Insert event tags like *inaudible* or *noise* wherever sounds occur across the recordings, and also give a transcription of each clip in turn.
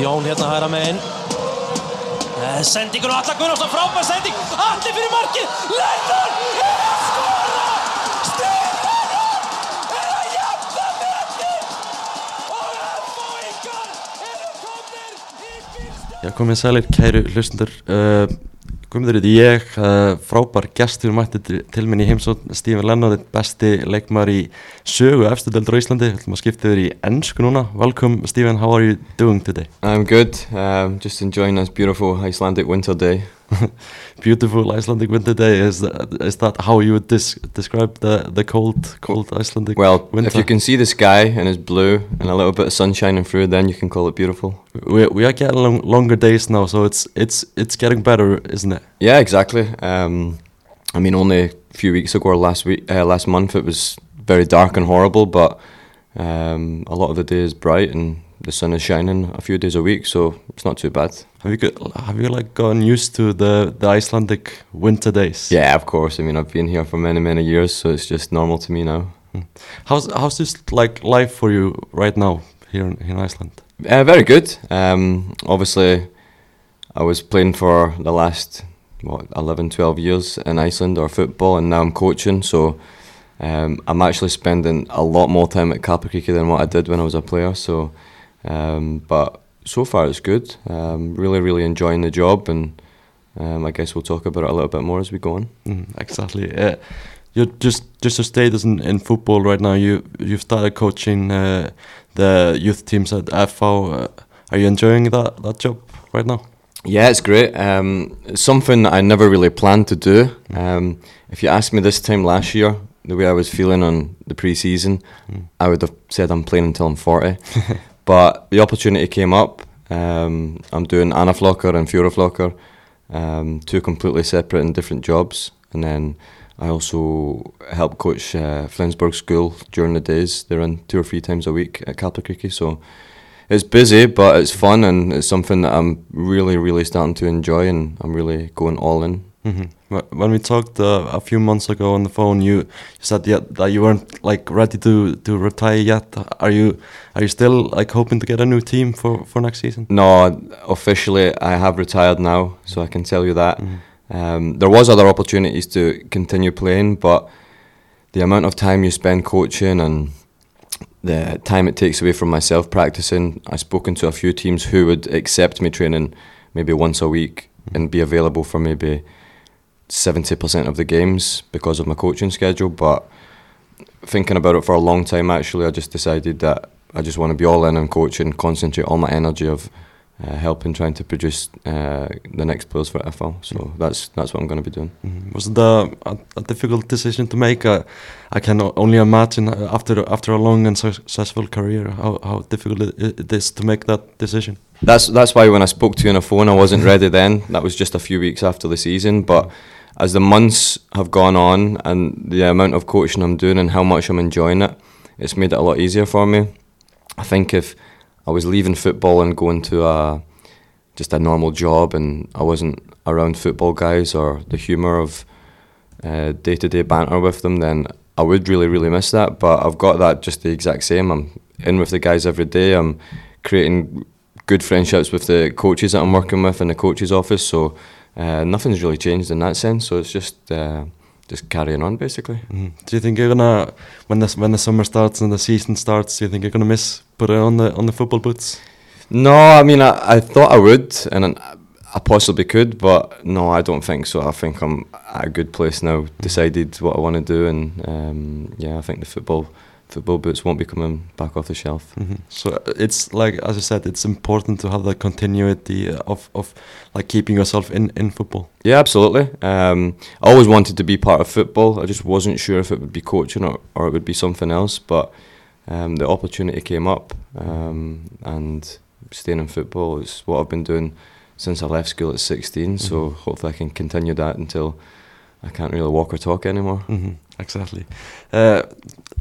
Jón hérna hæra megin Eh, Sendingur og Alla Gunnarsson, frábær sending. Alli fyrir markið, Lennon er að skora! Stefán er að jafna metin og F.O.I.K.ar eru komnir í fyrstu Já, komið sælir, kæru hlustundur uh, Guðmundur ég, uh, frábær gestur mætti til- minn í heimsótt Stífin Lennart, besti leikmaður í sögu efstudöldur á Íslandi, við skipta yfir í ennsku núna Welcome Stífin, how are you doing today? I'm good. Um, just enjoying this beautiful Icelandic winter day. *laughs* Beautiful Icelandic winter day, is that, is that how you would dis describe the, the cold, cold Icelandic Well, winter? if you can see the sky and it's blue and a little bit of sun shining through, then you can call it beautiful. We, we are getting long, longer days now, so it's, it's, it's getting better, isn't it? Yeah, exactly. Um, I mean, only a few weeks ago or last week, uh, last month, it was very dark and horrible, but um, a lot of the day is bright and the sun is shining a few days a week, so it's not too bad. Have you got, have you like gotten used to the, the Icelandic winter days? Yeah, of course. I mean, I've been here for many, many years, so it's just normal to me now. How's how's this like life for you right now here in, in Iceland? Uh, very good. Um, obviously, I was playing for the last what 11, 12 years in Iceland or football, and now I'm coaching. So um, I'm actually spending a lot more time at Kaplakriki than what I did when I was a player. So, um, but so far it's good. Um, really, really enjoying the job, and um, I guess we'll talk about it a little bit more as we go on. Mm, exactly. Uh, you just just to status in, in football right now. You you've started coaching uh, the youth teams at FH. Uh, are you enjoying that that job right now? Yeah, it's great. Um, it's something that I never really planned to do. Um, if you asked me this time last year, the way I was feeling on the pre-season, Mm. I would have said I'm playing until I'm 40. *laughs* but the opportunity came up. Um, I'm doing Anaflocker and Fjoraflocker, um, two completely separate and different jobs. And then I also help coach uh, Flensborg School during the days. They run two or three times a week at Kaplakriki. So it's busy, but it's fun and it's something that I'm really, really starting to enjoy and I'm really going all in. hmm When we talked uh, a few months ago on the phone, you, you said yet that you weren't like ready to, to retire yet. Are you are you still like hoping to get a new team for, for next season? No, officially I have retired now, so I can tell you that. Mhm. Um, there was other opportunities to continue playing, but the amount of time you spend coaching and the time it takes away from myself practicing, I've spoken to a few teams who would accept me training maybe once a week and be available for maybe 70% of the games because of my coaching schedule. But thinking about it for a long time, actually, I just decided that I just want to be all in on coaching, and concentrate all my energy of uh, helping, trying to produce uh, the next players for FH. So that's that's what I'm going to be doing. Mhm. Was it a, a, difficult decision to make? Uh, I can only imagine uh, after after a long and successful career how, how difficult it, it is to make that decision. That's that's why when I spoke to you on the phone, I wasn't ready then. That was just a few weeks after the season. But as the months have gone on and the amount of coaching I'm doing and how much I'm enjoying it, it's made it a lot easier for me. I think if I was leaving football and going to a just a normal job and I wasn't around football guys or the humour of day to day banter with them, then I would really, really miss that. But I've got that just the exact same. I'm in with the guys every day. I'm creating good friendships with the coaches that I'm working with in the coaches office. So uh, nothing's really changed in that sense. So it's just uh, just carrying on basically. Mhm. Do you think you're gonna when the when the summer starts and the season starts? Do you think you're gonna miss putting on the on the football boots? No, I mean I, I thought I would, and I- I possibly could, but no, I don't think so. I think I'm at a good place now. Decided what I want to do, and um, yeah, I think the football football boots won't be coming back off the shelf. Mhm. So uh, it's like as I said, it's important to have the continuity of of like keeping yourself in in football. Yeah, absolutely. Um, I always wanted to be part of football. I just wasn't sure if it would be coaching or, or it would be something else. But um, the opportunity came up, um, and staying in football is what I've been doing since I left school at 16. So Mhm. hopefully I can continue that until I can't really walk or talk anymore. hmm exactly. Uh,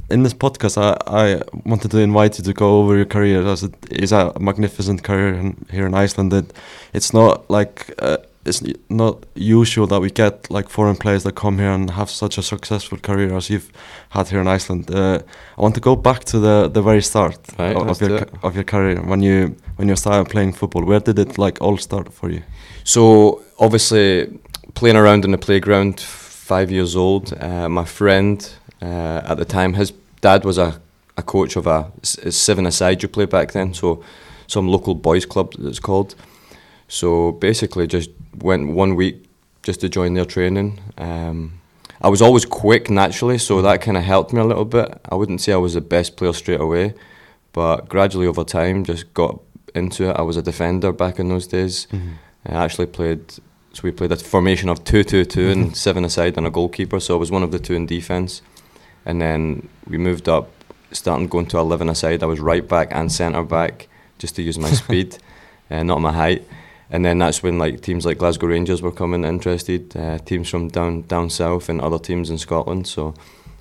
in this podcast, I, I wanted to invite you to go over your career as it is a magnificent career in, here in Iceland. It, it's not like uh, it's not usual that we get like foreign players that come here and have such a successful career as you've had here in Iceland. Uh, I want to go back to the the very start Right, of, let's of do your it. ca- of your career when you when you started playing football. Where did it like all start for you? So obviously playing around in the playground, five years old. Uh, my friend uh, at the time, his dad was a, a coach of a seven aside you play back then. So some local boys club it's called. So basically just went one week just to join their training. Um, I was always quick naturally, so that kind of helped me a little bit. I wouldn't say I was the best player straight away, but gradually over time just got into it. I was a defender back in those days. I actually played, so we played a formation of 2 2 2 and seven aside and a goalkeeper, so I was one of the two in defence. And then we moved up, starting going to 11 aside. I was right back and centre back just to use my *laughs* speed, uh, not my height. And then that's when like teams like Glasgow Rangers were coming interested, uh, teams from down down south and other teams in Scotland. So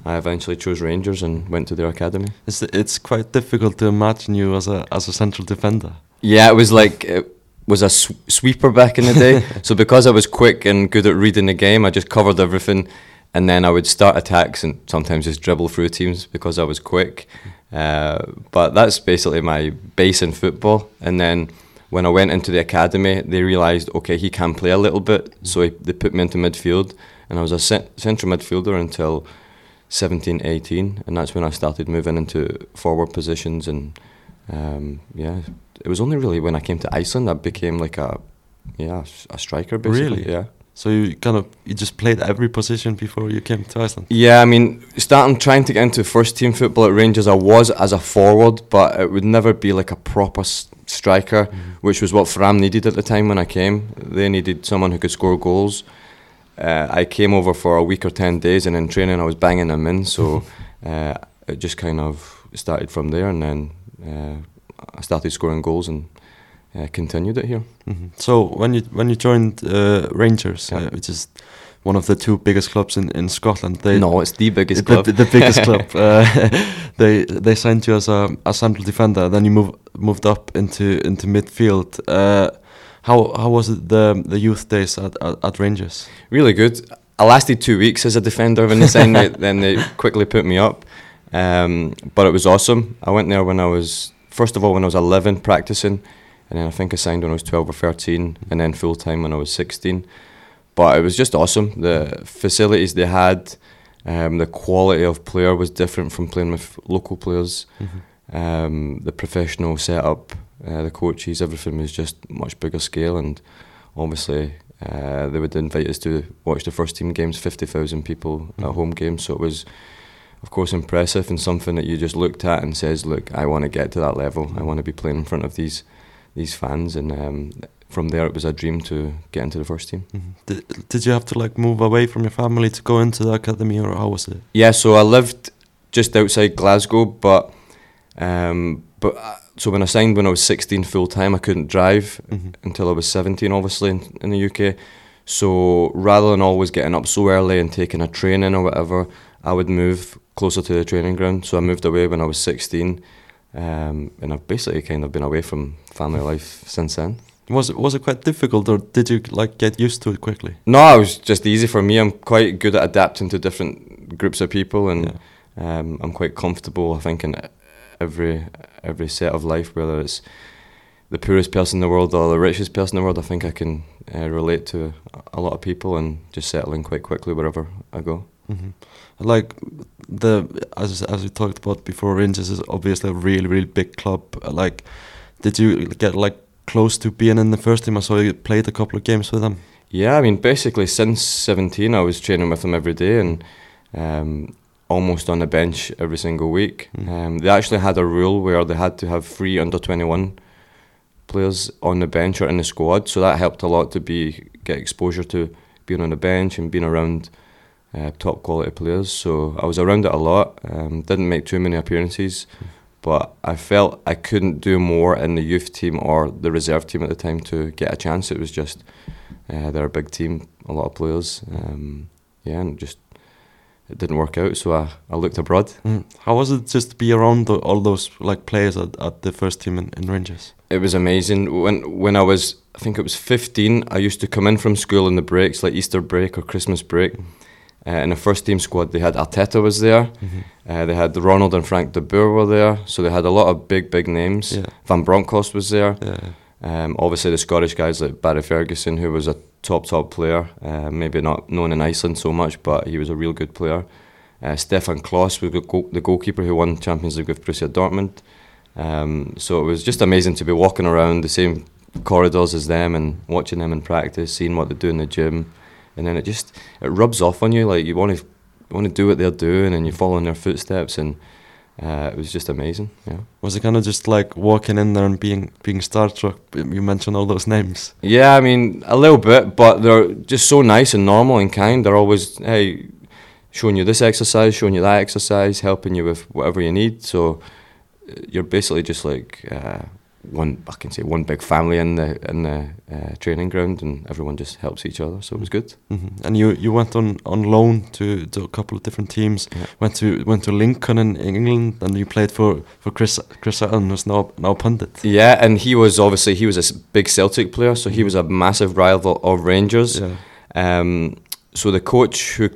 I eventually chose Rangers and went to their academy. It's it's quite difficult to imagine you as a as a central defender. Yeah, it was like it was a sw- sweeper back in the day. *laughs* so because I was quick and good at reading the game, I just covered everything, and then I would start attacks and sometimes just dribble through teams because I was quick. Uh, but that's basically my base in football. And then when I went into the academy, they realised okay he can play a little bit, so he, they put me into midfield, and I was a cent- central midfielder until 17, 18, and that's when I started moving into forward positions and um, yeah, it was only really when I came to Iceland I became like a yeah a striker basically. Really? Yeah. So you kind of you just played every position before you came to Iceland. Yeah, I mean, starting trying to get into first team football at Rangers, I was as a forward, but it would never be like a proper striker, which was what Fram needed at the time when I came. They needed someone who could score goals. Uh, I came over for a week or ten days, and in training I was banging them in. So *laughs* uh, it just kind of started from there, and then uh, I started scoring goals and uh, continued it here. hmm So when you when you joined uh, Rangers, Yeah. uh, which is one of the two biggest clubs in, in Scotland, they no, it's the biggest *laughs* club. the, the biggest club. *laughs* Uh, *laughs* they they signed you as a, a central defender. Then you move moved up into into midfield. Uh, how how was it the the youth days at, at, at Rangers? Really good. I lasted two weeks as a defender when they signed me. Then they quickly put me up. Um, but it was awesome. I went there when I was first of all when I was 11 practicing, and then I think I signed when I was 12 or 13, and then full time when I was 16. But it was just awesome. The facilities they had, um, the quality of player was different from playing with local players. Um, the professional setup, uh, the coaches, everything was just much bigger scale, and obviously uh, they would invite us to watch the first team games, fifty thousand people at home games. So it was, of course, impressive and something that you just looked at and says, "Look, I want to get to that level. I want to be playing in front of these these fans." And um, from there, it was a dream to get into the first team. Did, did you have to like move away from your family to go into the academy, or how was it? Yeah, so I lived just outside Glasgow, but um, but uh, so when I signed when I was 16 full time, I couldn't drive Mhm. until I was 17, obviously in, in the UK. So rather than always getting up so early and taking a train in or whatever, I would move closer to the training ground. So I moved away when I was 16, um, and I've basically kind of been away from family life since then. Was it was it quite difficult, or did you like get used to it quickly? No, it was just easy for me. I'm quite good at adapting to different groups of people, and um, I'm quite comfortable. I think in every every set of life, whether it's the poorest person in the world or the richest person in the world, I think I can uh, relate to a lot of people and just settle in quite quickly wherever I go. hmm Like the as as we talked about before, Rangers is obviously a really really big club. Like, did you get like close to being in the first team? I saw you played a couple of games with them. Yeah, I mean, basically since 17, I was training with them every day and um, almost on the bench every single week. Mm. Um, they actually had a rule where they had to have three under 21 players on the bench or in the squad, so that helped a lot to be get exposure to being on the bench and being around uh, top quality players. So I was around it a lot. Um, didn't make too many appearances, but I felt I couldn't do more in the youth team or the reserve team at the time to get a chance. It was just uh, they're a big team, a lot of players. Um, yeah, and just it didn't work out, so I, I looked abroad. Mm. How was it just to be around the, all those like players at, at the first team in, in Rangers? It was amazing. When when I was, I think it was 15, I used to come in from school in the breaks, like Easter break or Christmas break. Uh, in the first team squad, they had Arteta was there. Mm-hmm. Uh, they had Ronald and Frank de Boer were there, so they had a lot of big, big names. Yeah. Van Bronckhorst was there. Yeah. Um, obviously, the Scottish guys like Barry Ferguson, who was a top, top player, uh, maybe not known in Iceland so much, but he was a real good player. Uh, Stefan Klos was the, goal- the goalkeeper who won Champions League with Borussia Dortmund. Um, so it was just amazing to be walking around the same corridors as them and watching them in practice, seeing what they do in the gym, and then it just it rubs off on you. Like you want to want to do what they're doing, and you follow in their footsteps, and uh, it was just amazing. Yeah. Was it kind of just like walking in there and being being starstruck? You mentioned all those names. Yeah, I mean a little bit, but they're just so nice and normal and kind. They're always hey, showing you this exercise, showing you that exercise, helping you with whatever you need. So you're basically just like uh, one. I can say one big family in the in the uh, training ground, and everyone just helps each other. So it was good. hmm And you, you went on, on loan to, to a couple of different teams. Yeah. Went to went to Lincoln in England, and you played for, for Chris Chris Sutton, who's now now pundit. Yeah, and he was obviously he was a big Celtic player, so he was a massive rival of Rangers. Yeah. Um, so the coach who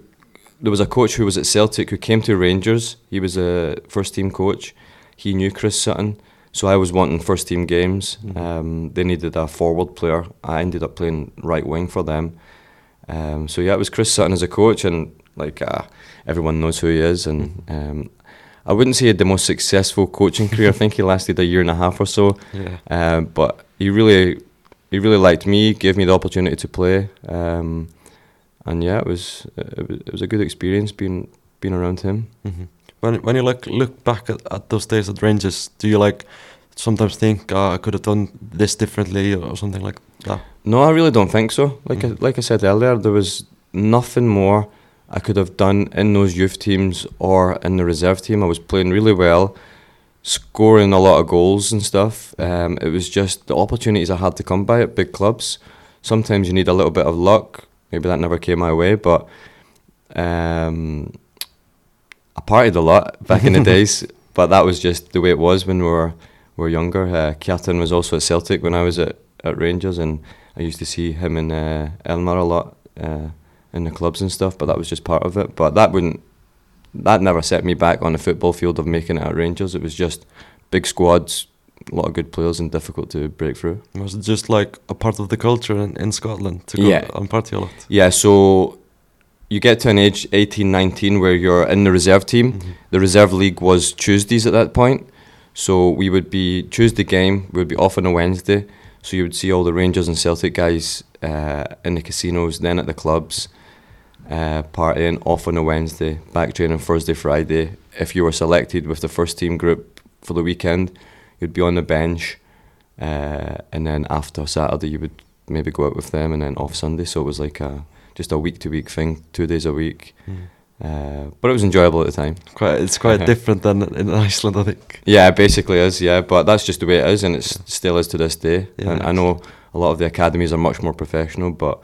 there was a coach who was at Celtic who came to Rangers. He was a first team coach. He knew Chris Sutton, so I was wanting first team games. Um, they needed a forward player. I ended up playing right wing for them. Um, so yeah, it was Chris Sutton as a coach, and like uh, everyone knows who he is. And um, I wouldn't say he had the most successful coaching career. I think he lasted a year and a half or so. Yeah. Um, but he really, he really liked me, gave me the opportunity to play, um, and yeah, it was, it was it was a good experience being being around him. hmm When when you like look back at, at those days at Rangers, do you like sometimes think oh, I could have done this differently or something like that? No, I really don't think so. Like Mm. I, like I said earlier, there was nothing more I could have done in those youth teams or in the reserve team. I was playing really well, scoring a lot of goals and stuff. Um, it was just the opportunities I had to come by at big clubs. Sometimes you need a little bit of luck. Maybe that never came my way, but um, I partied a lot back in the *laughs* days. But that was just the way it was when we were we were younger. Uh, Kjartan was also at Celtic when I was at, at Rangers, and I used to see him in uh, Elmer a lot uh, in the clubs and stuff. But that was just part of it. But that wouldn't that never set me back on the football field of making it at Rangers. It was just big squads, a lot of good players, and difficult to break through. Was it just like a part of the culture in, in Scotland to go Yeah. and party a lot? Yeah, so you get to an age 18, 19 where you're in the reserve team. Mhm. The reserve league was Tuesdays at that point. So we would be Tuesday game, we would be off on a Wednesday. So you would see all the Rangers and Celtic guys uh, in the casinos, then at the clubs, uh, partying off on a Wednesday, back training Thursday, Friday. If you were selected with the first team group for the weekend, you'd be on the bench. Uh, and then after Saturday, you would maybe go out with them and then off Sunday. So it was like a, just a week to week thing, two days a week. Mm. Uh, but it was enjoyable at the time. Quite, it's quite different than in Iceland, I think. Yeah, it basically is. Yeah, but that's just the way it is, and it still is to this day. Yeah, and I know a lot of the academies are much more professional, but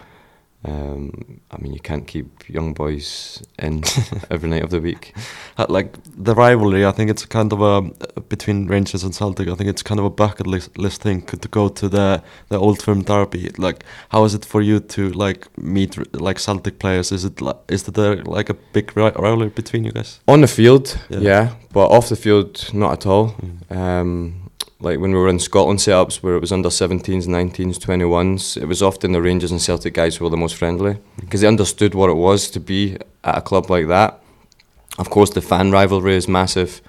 um, I mean, you can't keep young boys in *laughs* every night of the week. Uh, Like the rivalry, I think it's kind of a between Rangers and Celtic. I think it's kind of a bucket list, list thing to go to the the Old Firm derby. Like, how is it for you to like meet like Celtic players? Is it like, is there like a big rivalry between you guys? On the field, Yeah. yeah, but off the field, not at all. Mm. Um, like when we were in Scotland setups where it was under 17s, 19s, 21s, it was often the Rangers and Celtic guys who were the most friendly because they understood what it was to be at a club like that. Of course, the fan rivalry is massive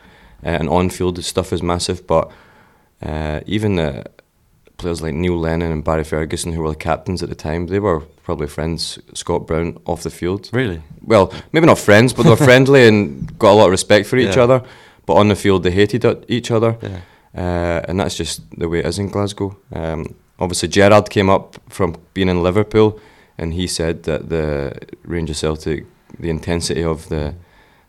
uh, and on field stuff is massive, but uh, even the players like Neil Lennon and Barry Ferguson, who were the captains at the time, they were probably friends, Scott Brown, off the field Really? well, maybe not friends, but they were *laughs* friendly and got a lot of respect for each Yeah. other. But on the field, they hated each other, Yeah. Uh, and that's just the way it is in Glasgow. Um, obviously, Gerrard came up from being in Liverpool, and he said that the Rangers Celtic, the intensity of the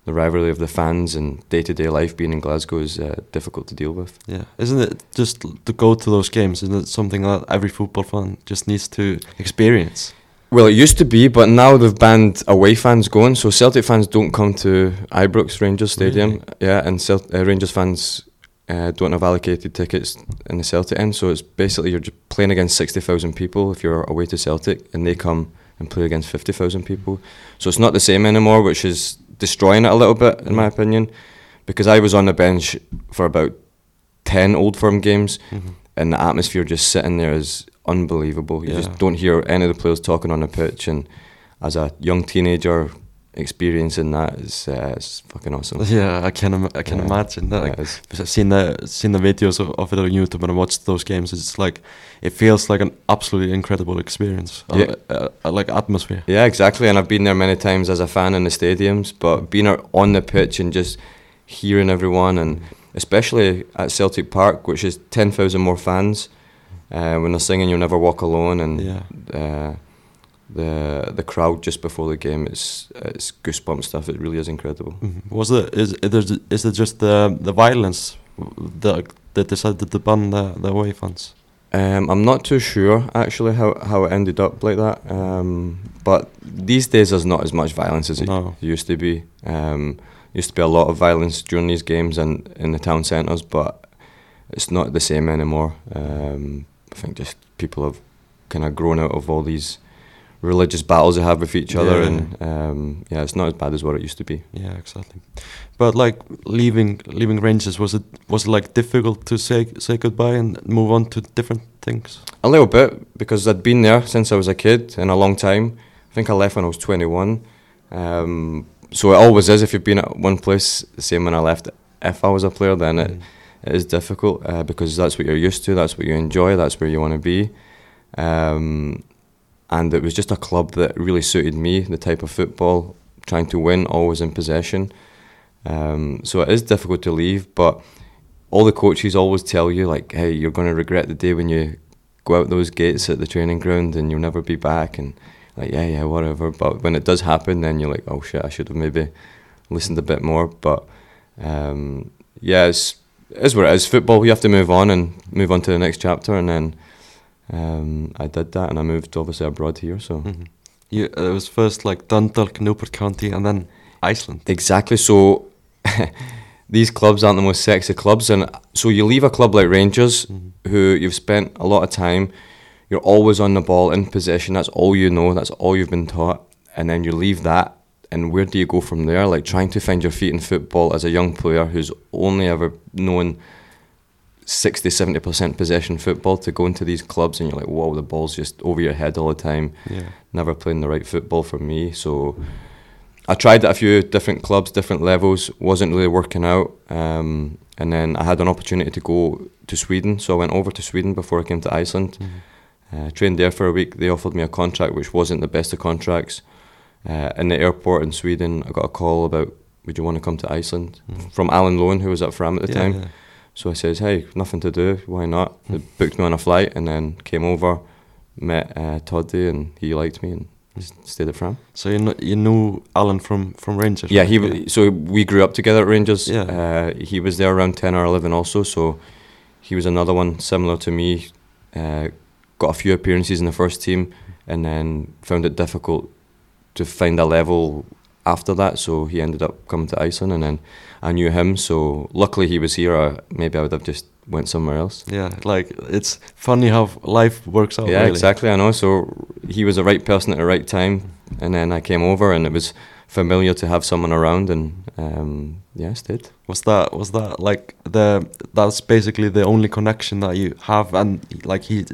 the rivalry of the fans and day to day life being in Glasgow is uh, difficult to deal with. Yeah. Isn't it just to go to those games? Isn't it something that every football fan just needs to experience? Well, it used to be, but now they've banned away fans going, so Celtic fans don't come to Ibrox Rangers Stadium. Really? Yeah, and Celt- uh, Rangers fans uh, don't have allocated tickets in the Celtic end, so it's basically you're just playing against 60,000 people if you're away to Celtic, and they come and play against 50,000 people. So it's not the same anymore, which is destroying it a little bit, in my opinion, because I was on the bench for about 10 Old Firm games, Mhm. and the atmosphere just sitting there is unbelievable. You Yeah. just don't hear any of the players talking on the pitch, and as a young teenager, experiencing that is uh, it's fucking awesome. *laughs* Yeah, I can im- I can Yeah. imagine that. Yeah, Like, it's- I've seen the seen the videos of, of it on YouTube and I watched those games. It's like it feels like an absolutely incredible experience. uh, Yeah. uh, uh, like atmosphere. Yeah, exactly. And I've been there many times as a fan in the stadiums, but being on the pitch and just hearing everyone, and especially at Celtic Park, which is 10,000 more fans, uh, when they're singing You'll Never Walk Alone, and Yeah. The the crowd just before the game, it's, it's goosebump stuff. It really is incredible. Mhm. Was it is is it, is it just the the violence that that decided to ban the the away fans? Um, I'm not too sure actually how, how it ended up like that. Um, but these days there's not as much violence as it used to be. Um, used to be a lot of violence during these games and in the town centres, but it's not the same anymore. Um, I think just people have kind of grown out of all these religious battles they have with each other, Yeah. and um, yeah, it's not as bad as what it used to be. Yeah, exactly. But like leaving leaving Rangers was it was it like difficult to say say goodbye and move on to different things? A little bit because I'd been there since I was a kid in a long time. I think I left when I was 21. Um, so it always is if you've been at one place, the same when I left. If I was a player, then it, Mm. it is difficult uh, because that's what you're used to, that's what you enjoy, that's where you want to be. Um, and it was just a club that really suited me, the type of football, trying to win, always in possession. Um, so it is difficult to leave, but all the coaches always tell you, like, hey, you're going to regret the day when you go out those gates at the training ground and you'll never be back. And like, yeah, yeah, whatever. But when it does happen, then you're like, oh shit, I should have maybe listened a bit more. But um, yeah, it's, it is what it is. Football, you have to move on and move on to the next chapter. And then um, I did that and I moved obviously abroad here. So Mhm. You, it was first like Dundalk, Newport County, and then Iceland. Exactly. So *laughs* these clubs aren't the most sexy clubs, and so you leave a club like Rangers, who you've spent a lot of time. You're always on the ball in possession. That's all you know. That's all you've been taught. And then you leave that, and where do you go from there? Like trying to find your feet in football as a young player who's only ever known 60 70% possession football to go into these clubs and you're like whoa the ball's just over your head all the time Yeah. never playing the right football for me. So I tried at a few different clubs, different levels, wasn't really working out. Um, and then I had an opportunity to go to Sweden, so I went over to Sweden before I came to Iceland. Uh, trained there for a week. They offered me a contract which wasn't the best of contracts. Uh, in the airport in Sweden, I got a call about would you want to come to Iceland from Alan Lowing, who was at Fram at the Yeah, time. yeah. So I says, hey, nothing to do, why not? They booked me on a flight and then came over, met uh, Toddy and he liked me and stayed at Fram. So you kn- you knew Alan from from Rangers. Yeah, he w- so we grew up together at Rangers. Yeah. Uh, he was there around 10 or 11 also, so he was another one similar to me. Uh, got a few appearances in the first team and then found it difficult to find a level after that, so he ended up coming to Iceland and then I knew him, so luckily he was here, or maybe I would have just went somewhere else. Yeah, like it's funny how life works out. yeah, really. exactly. I know. So he was the right person at the right time, and then I came over, and it was familiar to have someone around, and um, yeah, I stayed. Was that was that like the that's basically the only connection that you have, and like he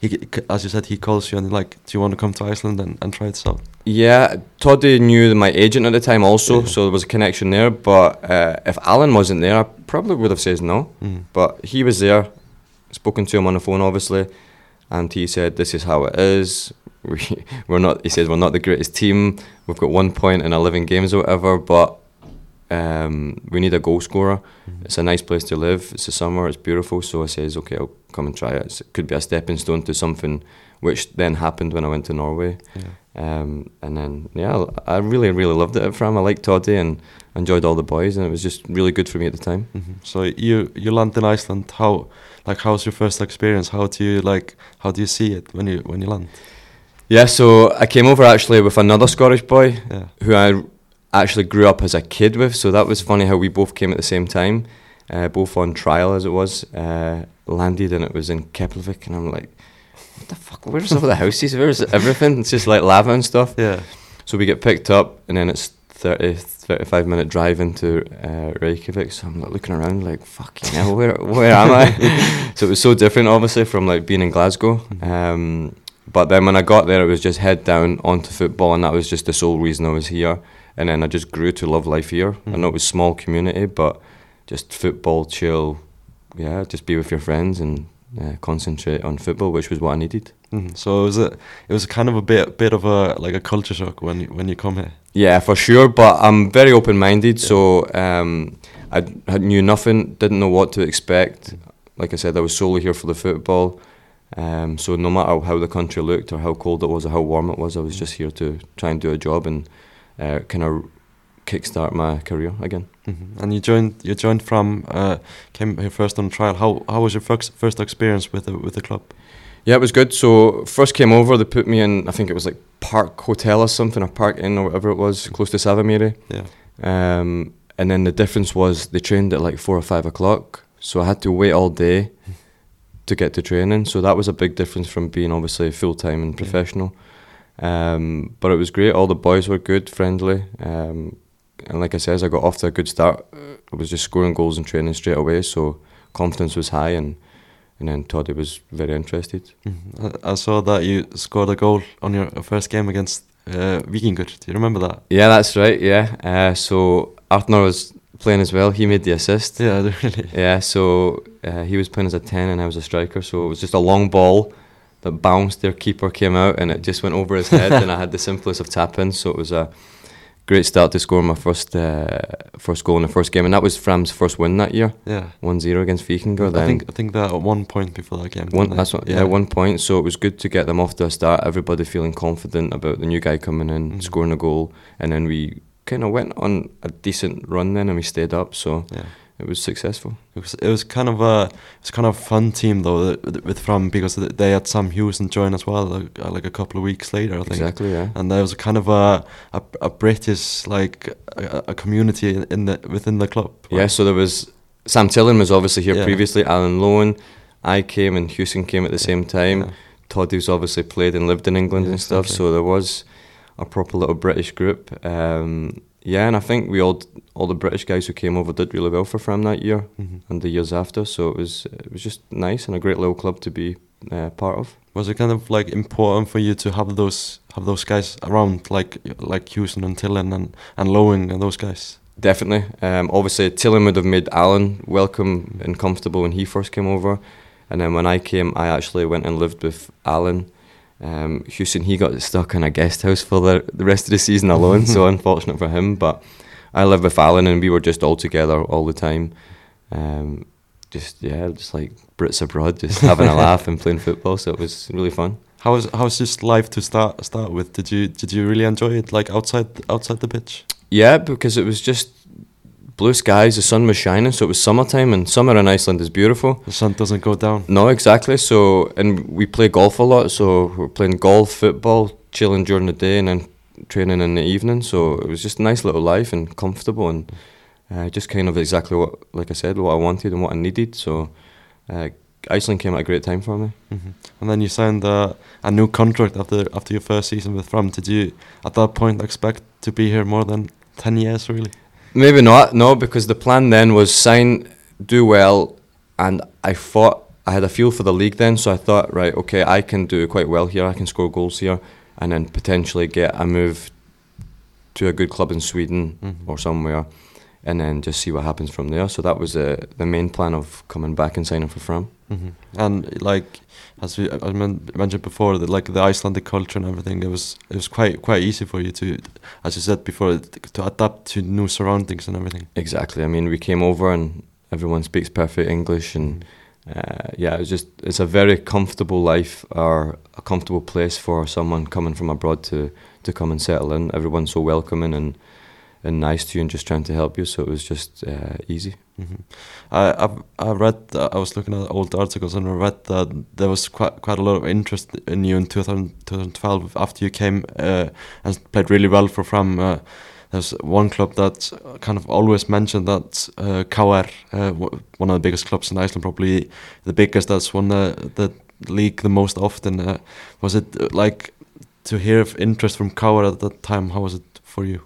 he as you said he calls you and like, do you want to come to Iceland and, and try this out? Yeah, Toddy knew my agent at the time also, Yeah. so there was a connection there. But uh, if Alan wasn't there, I probably would have said no. Mm. But he was there, spoken to him on the phone, obviously, and he said, "This is how it is. We, *laughs* we're not." He said, "We're not the greatest team. We've got one point in eleven games or whatever, but um, we need a goal scorer. It's a nice place to live. It's the summer. It's beautiful. So I says, okay, I'll come and try it. It's- It could be a stepping stone to something, which then happened when I went to Norway. Yeah. Um, and then yeah, I really really loved it at Fram. I liked Toddy and enjoyed all the boys, and it was just really good for me at the time. Mhm. So you you land in Iceland. How like how's your first experience? How do you like how do you see it when you when you land? Yeah, so I came over actually with another Scottish boy Yeah. who I actually grew up as a kid with. So that was funny how we both came at the same time, uh, both on trial as it was. Uh, landed and it was in Keflavik, and I'm like, what the fuck? Where's all the houses? Where's everything? It's just like lava and stuff. Yeah. So we get picked up, and then it's 30, 35 minute drive into uh, Reykjavik. So I'm like looking around, like fucking hell, where where am I? *laughs* so it was so different, obviously, from like being in Glasgow. Um, but then when I got there, it was just head down onto football, and that was just the sole reason I was here. And then I just grew to love life here. I know it was small community, but just football, chill, yeah, just be with your friends and uh, concentrate on football, which was what I needed. Mhm. So it was a it was kind of a bit bit of a like a culture shock when you, when you come here. Yeah, for sure. But I'm very open minded, so um, I, I knew nothing, didn't know what to expect. Like I said, I was solely here for the football. Um, so no matter how the country looked or how cold it was or how warm it was, I was just here to try and do a job and uh, kind of kickstart my career again. Mhm. And you joined you joined from uh, came here first on trial. How how was your first first experience with the with the club? Yeah, it was good. So first came over, they put me in. I think it was like Park Hotel or something, or Park Inn or whatever it was, close to Safamýri. Yeah. Um, and then the difference was they trained at like four or five o'clock, so I had to wait all day to get to training. So that was a big difference from being obviously full time and Yeah. professional. Um, but it was great. All the boys were good, friendly, um, and like I says, I got off to a good start. I was just scoring goals and training straight away, so confidence was high, and and then Toddy was very interested. Mhm. I, I saw that you scored a goal on your first game against uh, Vikingur. Do you remember that? Yeah, that's right. Yeah. Uh, so Artner was playing as well. He made the assist. Yeah, *laughs* really. Yeah, so uh, he was playing as a 10 and I was a striker, so it was just a long ball that bounced, their keeper came out and it just went over his head *laughs* and I had the simplest of tap ins, so it was a great start to score my first uh, first goal in the first game and that was Fram's first win that year, Yeah. 1-0 against Vikingur. I Then think I think that at one point before that game. one, that's what, yeah. one point, so it was good to get them off to a start, everybody feeling confident about the new guy coming in, Mhm. scoring a goal, and then we kind of went on a decent run then and we stayed up, so Yeah. It was successful. It was it was kind of a it was kind of a fun team though with- Fram because they had Sam Hewson join as well like, uh, like a couple of weeks later I think. Exactly, yeah. And there was a kind of a a, a British like a, a community in, the within the club. Yeah, so there was Sam Tillen was obviously here Yeah. previously. Alan Lowing, I came and Hewson came at the same time. Yeah. Toddy's obviously played and lived in England Yeah, and stuff, exactly. so there was a proper little British group. Um, yeah, and I think we all all the British guys who came over did really well for Fram that year Mhm. and the years after. So it was it was just nice and a great little club to be uh, part of. Was it kind of like important for you to have those have those guys around like like Hewson and Tillen and and Lowing and those guys? Definitely. Um, obviously, Tillen would have made Alan welcome and comfortable when he first came over. And then when I came, I actually went and lived with Alan. Um, Hewson, he got stuck in a guest house for the, the rest of the season alone, so *laughs* unfortunate for him. But I lived with Alan and we were just all together all the time. Um, just, yeah, just like Brits abroad, just *laughs* having a laugh and playing football. So it was really fun. How was how was this life to start start with? Did you did you really enjoy it like outside outside the pitch? Yeah, because it was just blue skies, the sun was shining, so it was summertime, and summer in Iceland is beautiful. The sun doesn't go down. No, exactly. So, and we play golf a lot. So we're playing golf, football, chilling during the day, and then training in the evening. So it was just a nice little life and comfortable, and uh, just kind of exactly what, like I said, what I wanted and what I needed. So uh, Iceland came at a great time for me. hmm And then you signed uh, a new contract after after your first season with Fram. Did you at that point expect to be here more than ten years? Really? Maybe not, no, because the plan then was sign, do well, and I thought I had a feel for the league then, so I thought, right, okay, I can do quite well here, I can score goals here, and then potentially get a move to a good club in Sweden Mhm. or somewhere, and then just see what happens from there. So that was the the main plan of coming back and signing for Fram. hmm And like as we I mentioned before, that like the Icelandic culture and everything, it was it was quite quite easy for you to, as you said before, to adapt to new surroundings and everything. Exactly. I mean, we came over and everyone speaks perfect English, and uh, yeah, it was just it's a very comfortable life or a comfortable place for someone coming from abroad to to come and settle in. Everyone's so welcoming, and and nice to you and just trying to help you. So it was just uh, easy. Mm-hmm. I I've, I read I was looking at old articles and I read that there was quite quite a lot of interest in you in 2000, 2012 after you came uh, and played really well for Fram. Uh, there's one club that kind of always mentioned that uh, KR, uh, one of the biggest clubs in Iceland, probably the biggest that's won the, the league the most often. Uh, was it uh, like to hear of interest from KR at that time? How was it for you?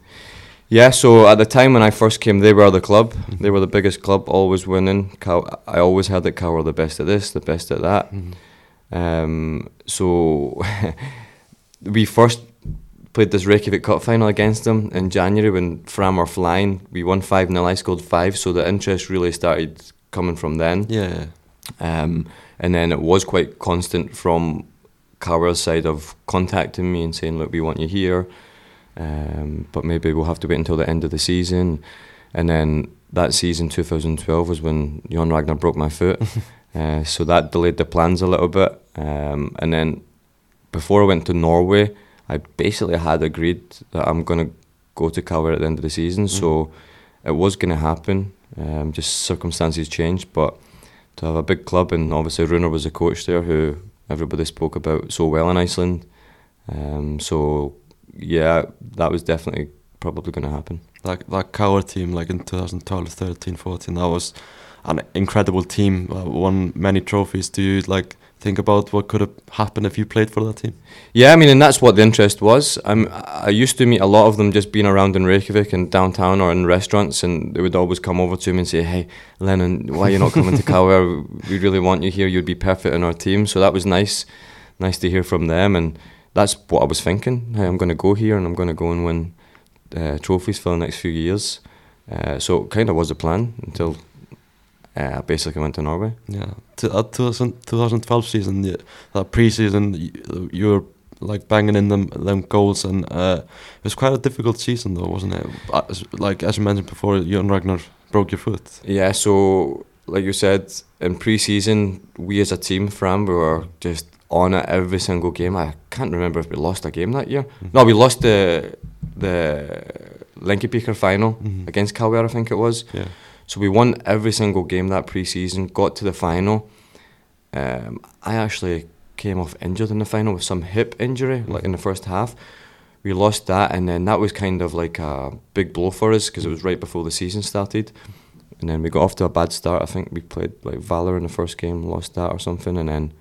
Yeah, so at the time when I first came, they were the club. Mm-hmm. They were the biggest club, always winning. Cow- I always heard that KR were the best at this, the best at that. Mm-hmm. Um, so *laughs* we first played this Reykjavik Cup final against them in January when Fram were flying. We won 5 0, I scored 5, so the interest really started coming from then. Yeah. Um, and then it was quite constant from KR's side of contacting me and saying, look, we want you here, um, but maybe we'll have to wait until the end of the season. And then that season, 2012, was when Jon Ragnar broke my foot. *laughs* uh, so that delayed the plans a little bit. Um, and then before I went to Norway, I basically had agreed that I'm going to go to KR at the end of the season. So it was going to happen. Um, just circumstances changed, but to have a big club and obviously Runar was a coach there who everybody spoke about so well in Iceland. Um, so yeah, that was definitely probably going to happen. That that KR team, like in 2012, 13, 14, that was an incredible team. Uh, won many trophies. Do you like think about what could have happened if you played for that team? Yeah, I mean, and that's what the interest was. I'm, I used to meet a lot of them just being around in Reykjavik and downtown or in restaurants, and they would always come over to me and say, "Hey, Lennon, why are you not coming to *laughs* KR? We really want you here. You'd be perfect in our team." So that was nice, nice to hear from them, and that's what I was thinking. Hey, I'm going to go here, and I'm going to go and win uh, trophies for the next few years. Uh, so it kind of was a plan until uh, I basically went to Norway. Yeah, to, that 2000, 2012 season, the, that pre-season, you, you were like banging in them them goals, and uh, it was quite a difficult season though, wasn't it? As, like as you mentioned before, Jon Ragnar broke your foot. Yeah, so like you said, in pre-season, we as a team, Fram, we were just on it every single game. I can't remember if we lost a game that year. No, we lost the the Lengjubikar final Mhm. against KR, I think it was. Yeah, So we won every single game that pre-season. Got to the final. Um, I actually came off injured in the final with some hip injury, like in the first half. We lost that, and then that was kind of like a big blow for us because it was right before the season started. And then we got off to a bad start. I think we played like Valur in the first game, lost that or something, and then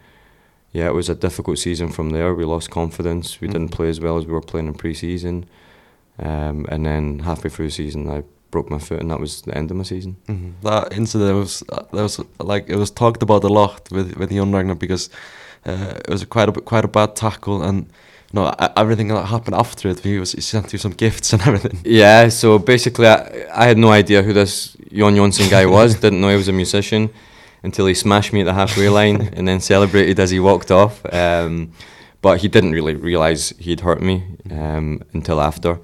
yeah, it was a difficult season from there. We lost confidence. We didn't Mhm. play as well as we were playing in pre-season. Um, and then halfway through the season, I broke my foot, and that was the end of my season. hmm that incident was that was like it was talked about a lot with with Jon Ragnar because uh, it was quite a quite a bad tackle and. No, e- everything that happened after it, he was he sent you some gifts and *laughs* everything. Yeah, so basically, I, I had no idea who this Jon Jonsson guy was. *laughs* Didn't know he was a musician until he smashed me at the halfway line *laughs* and then celebrated as he walked off. Um, but he didn't really realise he'd hurt me um, until after.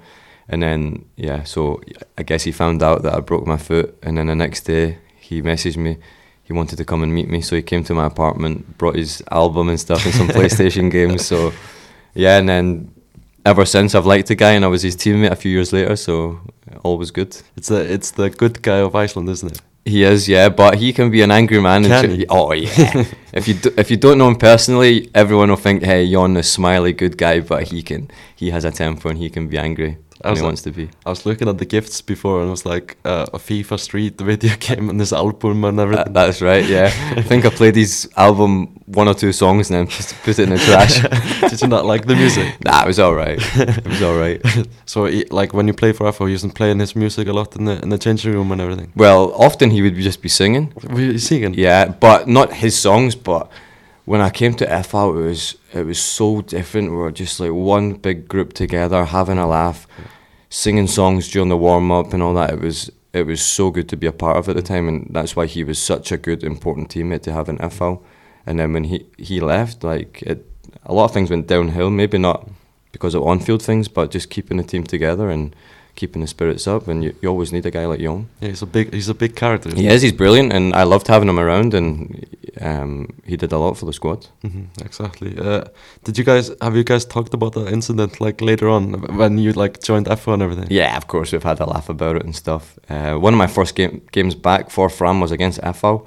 And then, yeah, so I guess he found out that I broke my foot. And then the next day, he messaged me. He wanted to come and meet me, so he came to my apartment, brought his album and stuff and some *laughs* PlayStation games. So, yeah, and then ever since I've liked the guy, and I was his teammate a few years later, so all was good. It's the it's the good guy of Iceland, isn't it? He is, yeah, but he can be an angry man. Can? Oh *laughs* yeah. if you do, if you don't know him personally, everyone will think, hey, Jon is smiley, good guy, but he can he has a temper and he can be angry I was he like- wants to be. I was looking at the gifts before and was like uh, a FIFA Street video *laughs* game and this album and everything. That, that's right, yeah. I think I played his album one or two songs and then just put it in the trash. *laughs* Did you not like the music? *laughs* nah, it was all right. It was all right. So, he, like when you play for FH, you used playing his music a lot in the in the changing room and everything. Well, often he would just be singing. Were you singing? Yeah, but not his songs. But when I came to FH, it was it was so different. We were just like one big group together, having a laugh, singing songs during the warm up and all that. It was it was so good to be a part of at the time, and that's why he was such a good, important teammate to have in FH. And then when he he left, like it, a lot of things went downhill. Maybe not because of on field things, but just keeping the team together and keeping the spirits up, and you, you always need a guy like Jon. Yeah, he's a big he's a big character. He is. He's brilliant, and I loved having him around, and um, he did a lot for the squad. hmm exactly. Uh, did you guys have you guys talked about the incident like later on when you like joined FH and everything? Yeah, of course, we've had a laugh about it and stuff. Uh, one of my first game, games back for Fram was against FH,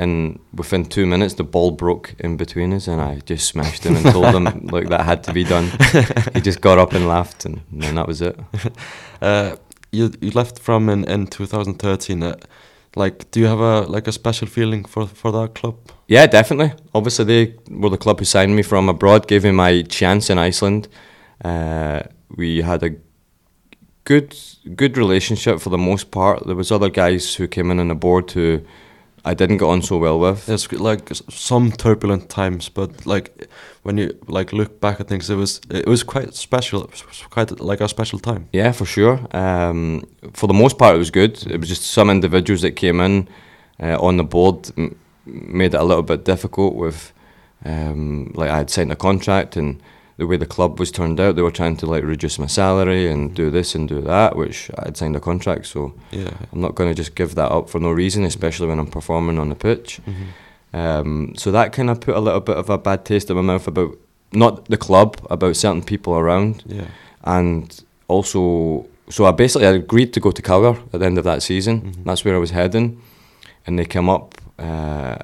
and within two minutes the ball broke in between us, and I just smashed him and told him *laughs* like that had to be done. he just got up and laughed, and then that was it. *laughs* Uh, you you left from in in 2013. Uh, like, do you have a like a special feeling for for that club? Yeah, definitely. Obviously, they were the club who signed me from abroad, gave me my chance in Iceland. Uh, we had a good good relationship for the most part. There was other guys who came in on the board who I didn't get on so well with. It's like some turbulent times, but like when you like look back at things, it was it was quite special, it was quite like a special time. Yeah, for sure. Um, for the most part, it was good. It was just some individuals that came in uh, on the board m- made it a little bit difficult. With um, like I had signed a contract, and the way the club was turned out, they were trying to like reduce my salary and do this and do that, which I had signed a contract. So Yeah. I'm not going to just give that up for no reason, especially when I'm performing on the pitch. Mhm. Um, so that kind of put a little bit of a bad taste in my mouth about not the club, about certain people around Yeah. and also so I basically I agreed to go to Calgary at the end of that season. Mhm. That's where I was heading, and they came up. Uh,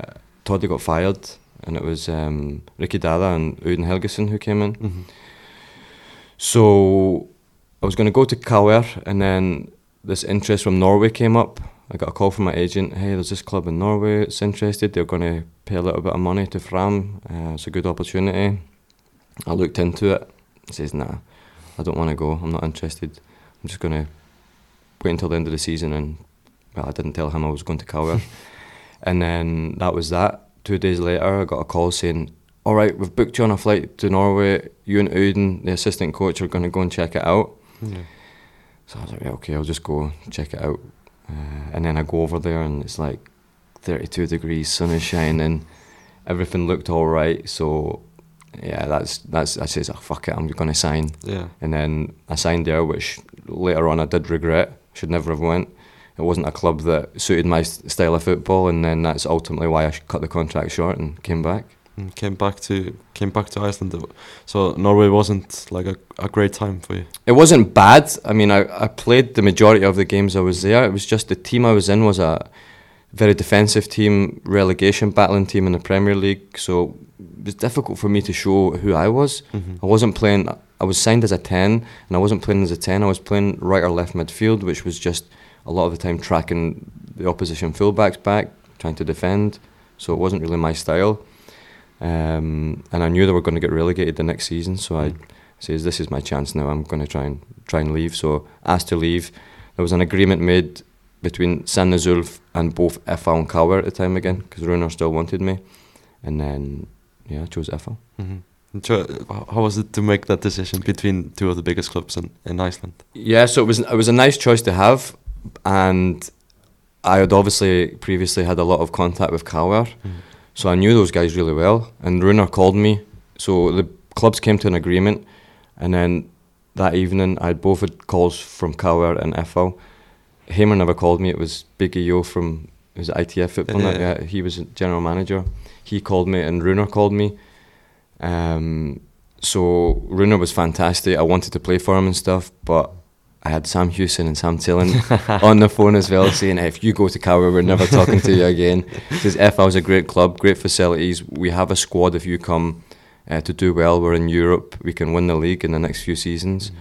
Toddy got fired, and it was um, Ricky Dada and Auðun Helgason who came in. Mhm. So I was going to go to Calgary, and then this interest from Norway came up. I got a call from my agent. Hey, there's this club in Norway that's interested. They're going to pay a little bit of money to Fram. Uh, it's a good opportunity. I looked into it. He says, Nah, I don't want to go. I'm not interested. I'm just going to wait until the end of the season. And well, I didn't tell him I was going to Calgary. *laughs* and then that was that. Two days later, I got a call saying, All right, we've booked you on a flight to Norway. You and Auðun, the assistant coach, are going to go and check it out. Yeah. So I was like, yeah, okay, I'll just go check it out. Uh, and then I go over there and it's like 32 degrees, sun is shining, everything looked all right. So yeah, that's that's I says, oh, fuck it, I'm going to sign. Yeah. And then I signed there, which later on I did regret. Should never have went. It wasn't a club that suited my style of football, and then that's ultimately why I cut the contract short and came back. And came back to came back to Iceland. So Norway wasn't like a, a great time for you. It wasn't bad. I mean, I, I played the majority of the games I was there. It was just the team I was in was a very defensive team, relegation battling team in the Premier League. So it was difficult for me to show who I was. Mhm. I wasn't playing. I was signed as a ten, and I wasn't playing as a ten. I was playing right or left midfield, which was just a lot of the time tracking the opposition fullbacks back, trying to defend. So it wasn't really my style. Um, and I knew they were going to get relegated the next season, so I Mm. says this is my chance now. I'm going to try and try and leave. So asked to leave. There was an agreement made between Sandnes Ulf and both FH and KR at the time again because Runar still wanted me, and then yeah, I chose FH. Mhm. So, how- how was it to make that decision between two of the biggest clubs in, in Iceland? Yeah, so it was it was a nice choice to have, and I had obviously previously had a lot of contact with KR, so I knew those guys really well. And Runar called me, so the clubs came to an agreement, and then that evening I had both had calls from KR and FH. Heimir never called me. It was Biggie Yo from it was ITF Football. Yeah. Yeah, he was general manager. He called me, and Runar called me. Um, so Runar was fantastic. I wanted to play for him and stuff, but I had Sam Hewson and Sam Tillen *laughs* on the phone as well, saying if you go to KR, we're never talking to you again. *laughs* Because FH is a great club, great facilities. We have a squad. If you come uh, to do well, we're in Europe. We can win the league in the next few seasons.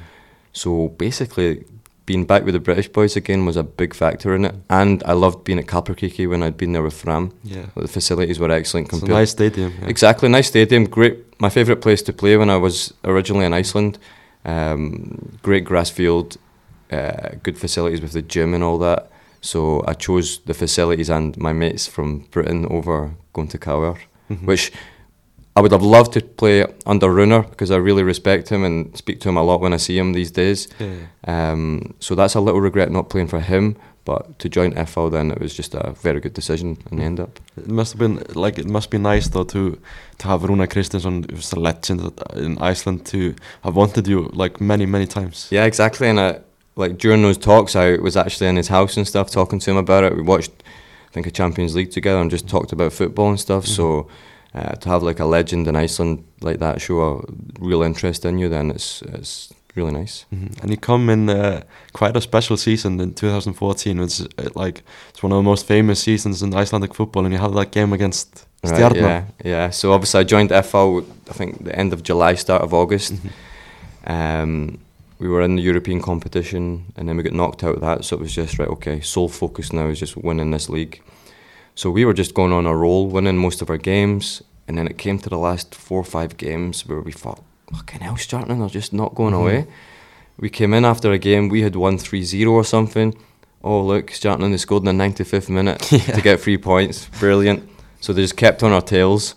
So basically, being back with the British boys again was a big factor in it. And I loved being at Kaplakriki when I'd been there with Fram. Yeah, The facilities were excellent it's a compared nice stadium. Yeah. Exactly, nice stadium. Great, my favourite place to play when I was originally in Iceland. Um, great grass field, uh, good facilities with the gym and all that. So I chose the facilities and my mates from Britain over going to KR, Mhm. which I would have loved to play under Runar because I really respect him and speak to him a lot when I see him these days. Yeah. Um, so that's a little regret not playing for him. But to join FH, then it was just a very good decision in the end up. It must have been like it must be nice though to to have Runar Kristinsson, who's a legend in Iceland, to have wanted you like many many times. Yeah, exactly. And I, like during those talks, I was actually in his house and stuff, talking to him about it. We watched, I think, a Champions League together and just talked about football and stuff. So uh, to have like a legend in Iceland like that show a real interest in you, then it's it's really nice. Mhm. And you come in uh, quite a special season in 2014. It's uh, like it's one of the most famous seasons in Icelandic football, and you have that game against Right, Stjarnan. yeah, yeah. So obviously, I joined FH. I think the end of July, start of August. Um, we were in the European competition, and then we got knocked out of that. So it was just right. Okay, sole focus now is just winning this league. So we were just going on a roll, winning most of our games, and then it came to the last four or five games where we thought, "Fucking hell, starting, they're just not going mm-hmm. away." We came in after a game, we had won 3-0 or something. Oh look, Stjarnan they scored in the 95th minute *laughs* to get three points. Brilliant. So they just kept on our tails,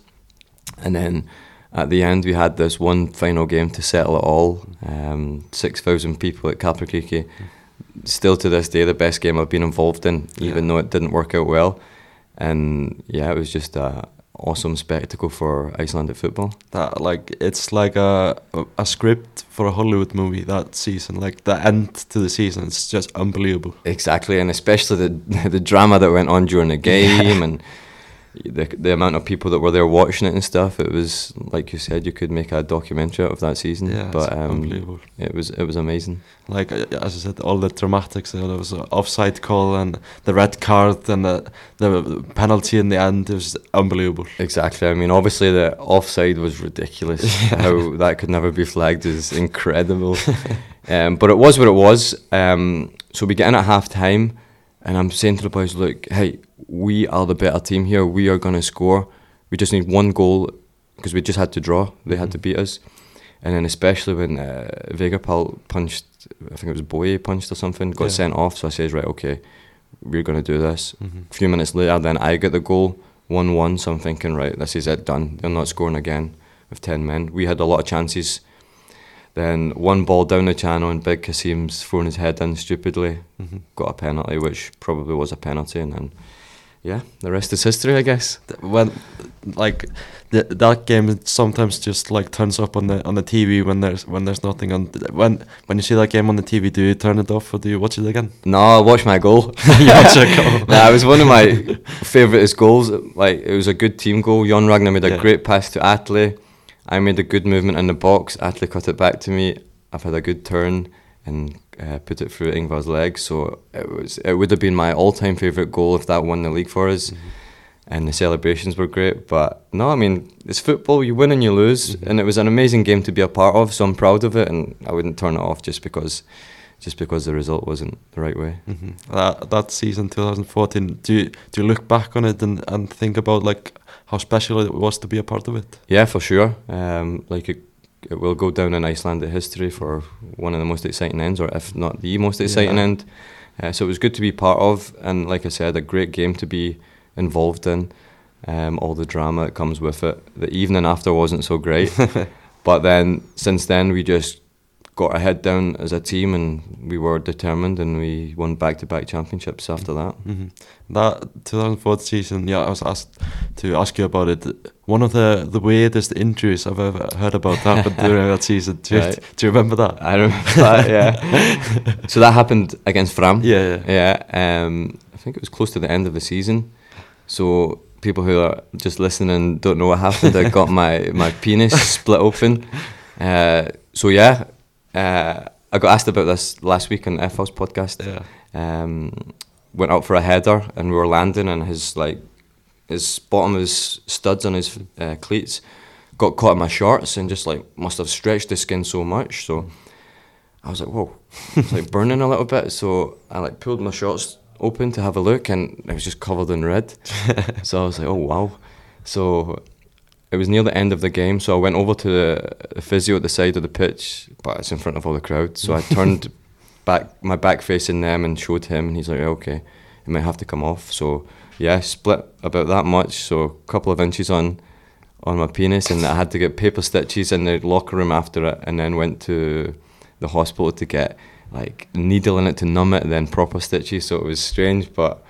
and then at the end we had this one final game to settle it all. Um, Six thousand people at Capri Still to this day, the best game I've been involved in, even Yeah. though it didn't work out well. And yeah, it was just an awesome spectacle for Icelandic football. That like it's like a a script for a Hollywood movie that season. Like the end to the season, it's just unbelievable. Exactly, and especially the *laughs* the drama that went on during the game and the the amount of people that were there watching it and stuff. It was like you said, you could make a documentary out of that season. Yeah, but um, unbelievable. it was it was amazing. Like uh, as I said, all the dramatics. There was an offside call and the red card and the, the penalty in the end. It was unbelievable. Exactly. I mean, obviously the offside was ridiculous. *laughs* How that could never be flagged is incredible. *laughs* um, but it was what it was. Um, so we get in at half time, and I'm saying to the boys, "Look, hey, we are the better team here. We are going to score. We just need one goal because we just had to draw. They had to beat us." And then especially when uh, Veigar Páll punched, I think it was Boye punched or something, got Yeah. sent off. So I says, "Right, okay, we're going to do this." Mhm. A few minutes later, then I get the goal, 1 1. So I'm thinking, right, this is it, done. They're not scoring again with 10 men. We had a lot of chances. Then one ball down the channel, and Big Kassim's thrown his head in stupidly, Mhm. got a penalty, which probably was a penalty. And then, yeah, the rest is history, I guess. When like the, that game sometimes just like turns up on the on the TV when there's when there's nothing on. When when you see that game on the TV, do you turn it off or do you watch it again? No, I watched my goal. *laughs* You watch goal. *laughs* nah, it was one of my *laughs* favouriteest goals. Like it was a good team goal. Jon Ragnar made a Yeah. great pass to Atli. I made a good movement in the box. Atli cut it back to me. I've had a good turn and uh, put it through Ingvar's legs. So it was it would have been my all-time favourite goal if that won the league for us. And the celebrations were great. But no, I mean it's football. You win and you lose, and it was an amazing game to be a part of. So I'm proud of it, and I wouldn't turn it off just because, just because the result wasn't the right way. hmm That that season 2014. Do you do you look back on it and and think about like how special it was to be a part of it? Yeah, for sure. Um, like it, it will go down in Icelandic history for one of the most exciting ends, or if not the most exciting Yeah. end. Uh, so it was good to be part of, and like I said, a great game to be involved in. Um, all the drama that comes with it. The evening after wasn't so great, *laughs* but then since then we just got our head down as a team, and we were determined, and we won back-to-back championships after that. hmm That 2004 season, yeah, I was asked to ask you about it. One of the, the weirdest injuries I've ever heard about that, happened during that season. Do you, *laughs* Right. do you remember that? I remember that, yeah. *laughs* so that happened against Fram. Yeah, yeah. Yeah, um, I think it was close to the end of the season. So people who are just listening don't know what happened. I got my, my penis split open. Uh, so yeah, uh, I got asked about this last week on FH's podcast. Yeah. Um, went out for a header and we were landing and his like his bottom of his studs on his uh, cleats got caught in my shorts and just like must have stretched the skin so much. So I was like, whoa, *laughs* it's like burning a little bit. So I like pulled my shorts open to have a look and it was just covered in red. *laughs* so I was like, oh wow. So it was near the end of the game, so I went over to the, the physio at the side of the pitch, but it's in front of all the crowd. So I *laughs* turned back my back facing them and showed him, and he's like, okay, it might have to come off. So yeah, split about that much, so a couple of inches on on my penis, and I had to get paper stitches in the locker room after it, and then went to the hospital to get like needle in it to numb it, and then proper stitches. So it was strange, but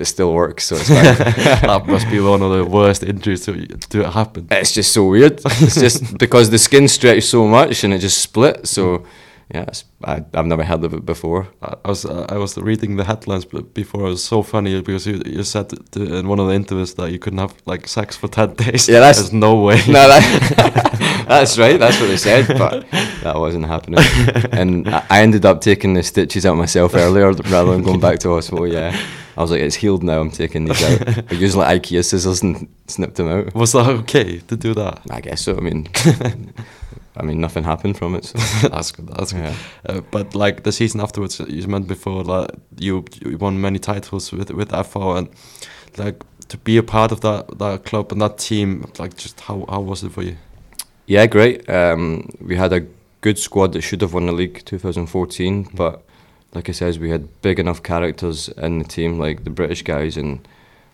it still works. So it's fine. *laughs* that must be one of the worst injuries to, to happen. it's just so weird. It's just *laughs* because the skin stretched so much and it just split. So yeah, it's, I, I've never heard of it before. I I was uh, I was reading the headlines b- before. It was so funny because you, you said to, in one of the interviews that you couldn't have like sex for ten *laughs* days. Yeah, that's- There's no way. no, that, that's right. That's what they said, but that wasn't happening. And I I ended up taking the stitches out myself earlier rather than going back to hospital. Yeah, I was like, it's healed now. I'm taking these out. *laughs* I used like IKEA scissors and snipped them out. Was that okay to do that? I guess so. I mean, *laughs* I mean, nothing happened from it. So. *laughs* that's good. That's good. Yeah. Uh, but like the season afterwards, you meant before that you you won many titles with with FH and like to be a part of that that club and that team. Like just how how was it for you? Yeah, great. Um, we had a good squad that should have won the league 2014, but like I says, we had big enough characters in the team, like the British guys, and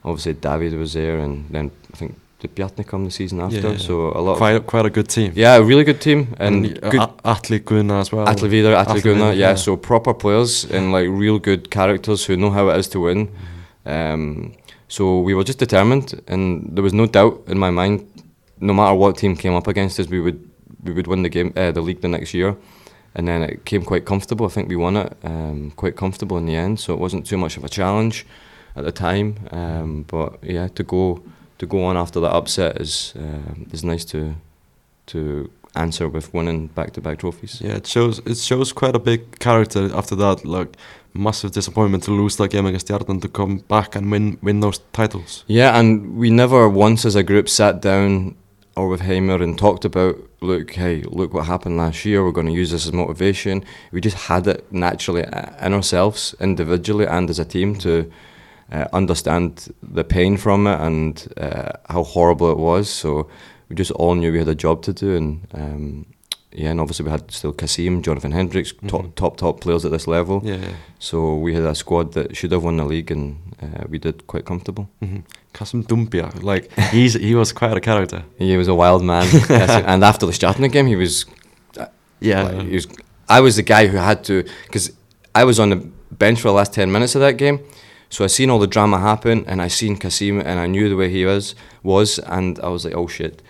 obviously David was there, and then I think did Bjarni come the season after, Yeah, yeah. so a lot. Of, Quite quite a good team. yeah, a really good team, and, uh, good. Atli Gunnar as well. Atli Vidar, Atli Atli Gunnar, yeah, yeah. so proper players and like real good characters who know how it is to win. Um, so we were just determined, and there was no doubt in my mind. No matter what team came up against us, we would we would win the game, uh, the league the next year, and then it came quite comfortable. I think we won it um, quite comfortable in the end, so it wasn't too much of a challenge at the time. Um, but yeah, to go to go on after that upset is uh, is nice to to answer with winning back to back trophies. Yeah, it shows it shows quite a big character after that. Like massive disappointment to lose that game against Stjarnan to come back and win win those titles. Yeah, and we never once as a group sat down or with Heimir and talked about, look, hey, look what happened last year. We're going to use this as motivation. We just had it naturally uh, in ourselves, individually and as a team, to uh, understand the pain from it and uh, how horrible it was. So we just all knew we had a job to do, and um, yeah, and obviously we had still Kassim, Jonathan Hendrickx, top Mhm. top top players at this level. Yeah, yeah. So we had a squad that should have won the league, and uh, we did quite comfortable. hmm Kassim Doumbia, like he's he was quite a character. He was a wild man, *laughs* *laughs* and after the Stjarnan game, he was. Yeah, like, he was. I was the guy who had to, because I was on the bench for the last ten minutes of that game, so I seen all the drama happen, and I seen Kassim, and I knew the way he was was, and I was like, oh shit,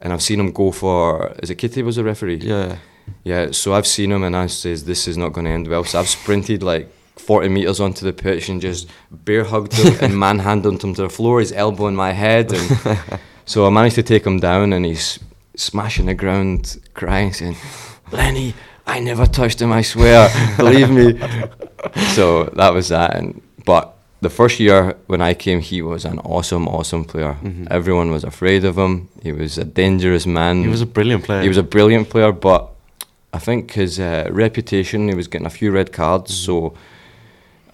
and I've seen him go for. Is it Kitty was the referee? yeah. Yeah, so I've seen him and I says this is not going to end well. So I've sprinted like 40 metres onto the pitch and just bear hugged him and *laughs* manhandled him to the floor, his elbow in my head. And *laughs* so I managed to take him down and he's smashing the ground, crying, saying, Lenny, I never touched him, I swear, believe me. *laughs* So that was that. And But the first year when I came, he was an awesome, awesome player. Mhm. Everyone was afraid of him. He was a dangerous man. He was a brilliant player. He was a brilliant player, but I think his uh, reputation, he was getting a few red cards, so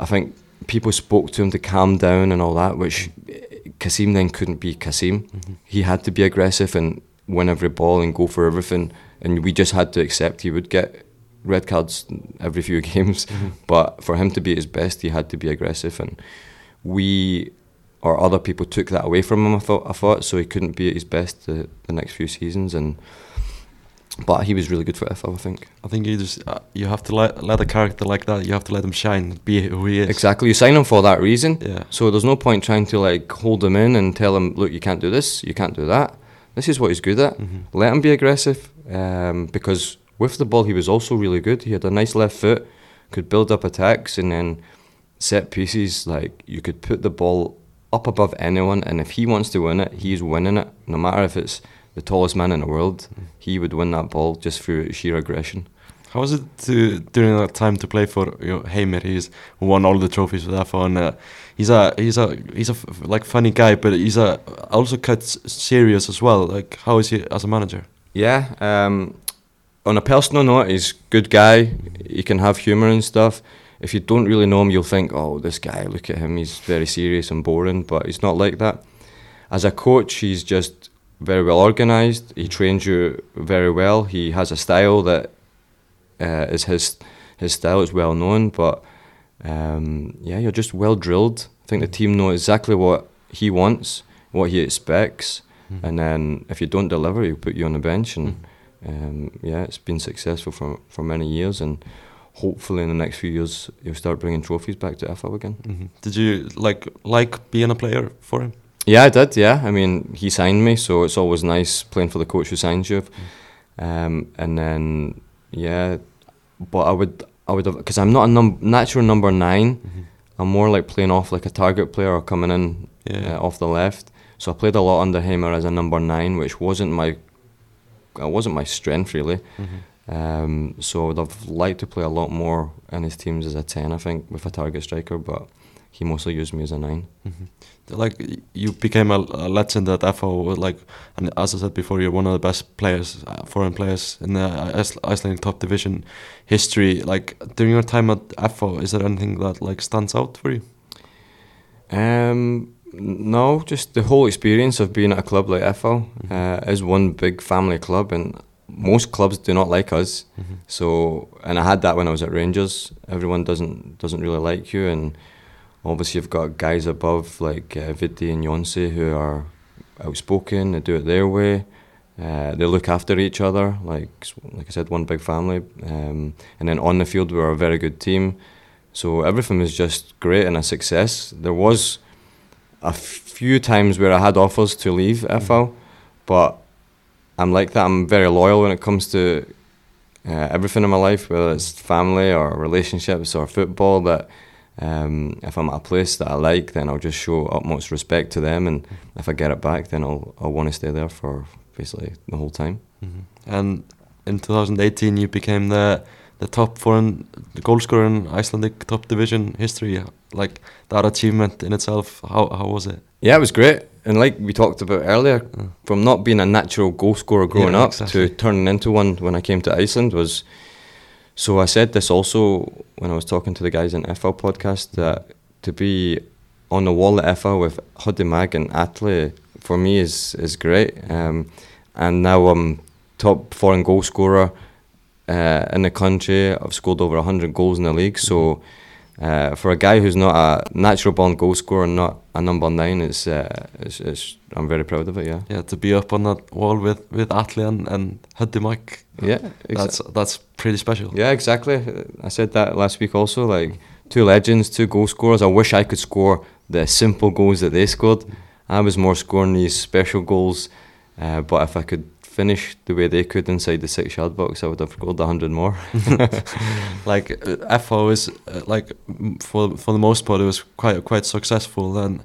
I think people spoke to him to calm down and all that, which Kassim then couldn't be Kassim. Mhm. He had to be aggressive and win every ball and go for everything, and we just had to accept he would get red cards every few *laughs* games. Mhm. But for him to be at his best, he had to be aggressive, and we or other people took that away from him. I thought, I thought so he couldn't be at his best the, the next few seasons, and but he was really good for FH, I think. I think you just uh, you have to let let a character like that. You have to let him shine, be who he is. Exactly, you sign him for that reason. Yeah. So there's no point trying to like hold him in and tell him, look, you can't do this, you can't do that. This is what he's good at. Mhm. Let him be aggressive, um, because with the ball he was also really good. He had a nice left foot, could build up attacks, and then set pieces. Like you could put the ball up above anyone, and if he wants to win it, he's winning it. No matter if it's the tallest man in the world, he would win that ball just through sheer aggression. How was it to during that time to play for you know, Heimir? He's won all the trophies with FH, and uh, he's a he's a he's a f- like funny guy, but he's a also quite serious as well. Like how is he as a manager? Yeah. Um, on a personal note, he's a good guy. He can have humour and stuff. If you don't really know him, you'll think, oh, this guy, look at him, he's very serious and boring, but he's not like that. As a coach, he's just very well organised. He trains you very well. He has a style that uh, is his his style is well known, but um, yeah, you're just well drilled. I think the team know exactly what he wants, what he expects, Mm-hmm. and then if you don't deliver, he'll put you on the bench. And um, yeah, it's been successful for for many years, and hopefully in the next few years he'll start bringing trophies back to FH again. Mhm. Did you like like being a player for him? Yeah, I did. Yeah, I mean he signed me, so it's always nice playing for the coach who signs you. Um, and then yeah, but I would I would because I'm not a num- natural number 9 I'm more like playing off like a target player or coming in Yeah. uh, off the left. So I played a lot under Heimir as a number nine, which wasn't my uh, wasn't my strength really. Um, so I would have liked to play a lot more in his teams as a ten, I think, with a target striker. But he mostly used me as a nine. Like you became a, a legend at FH. Like, and as I said before, you're one of the best players, uh, foreign players in the Ice- Icelandic top division history. Like during your time at FH, is there anything that like stands out for you? Um, no, just the whole experience of being at a club like FH uh, is one big family club, and most clubs do not like us. So, and I had that when I was at Rangers. Everyone doesn't doesn't really like you, and obviously you've got guys above like uh, Viti and Yonsi who are outspoken. They do it their way. Uh, they look after each other, like like I said, one big family. Um, and then on the field, we're a very good team. So everything was just great and a success. There was a few times where I had offers to leave FH, but I'm like that. I'm very loyal when it comes to uh, everything in my life, whether it's family or relationships or football. That um, if I'm at a place that I like, then I'll just show utmost respect to them, and if I get it back, then I'll I'll want to stay there for basically the whole time. And in 2018, you became the the top foreign goal scorer in Icelandic top division history. Like that achievement in itself, how how was it? Yeah, it was great. And like we talked about earlier, from not being a natural goal scorer growing Yeah, up to turning into one when I came to Iceland was. So I said this also when I was talking to the guys in FH podcast that to be on the wall at FH with Huddy Mag and Atli for me is is great. Um, and now I'm top foreign goal scorer uh, in the country. I've scored over 100 goals in the league. So uh, for a guy who's not a natural born goal scorer, not a number nine, it's, uh, it's, it's I'm very proud of it. Yeah, Yeah, to be up on that wall with with Atli and, and Huddy Mike. yeah, That's that's pretty special. yeah, exactly. I said that last week also. Like two legends, two goal scorers. I wish I could score the simple goals that they scored. I was more scoring these special goals, uh, but if I could finish the way they could inside the six yard box, I would have scored a hundred more. *laughs* *laughs* like uh, FH is uh, like for for the most part it was quite quite successful and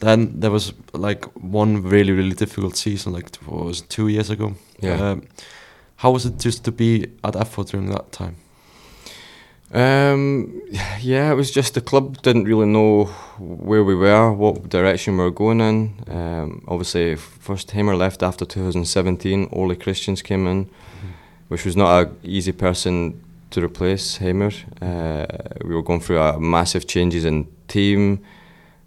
then there was like one really really difficult season like what was it, two years ago Yeah. um, how was it just to be at FH during that time Um, yeah, it was just the club didn't really know where we were, what direction we were going in. Um, obviously, first Heimir left after 2017. Ole Christians came in, which was not a easy person to replace Heimir. Uh, we were going through a massive changes in team.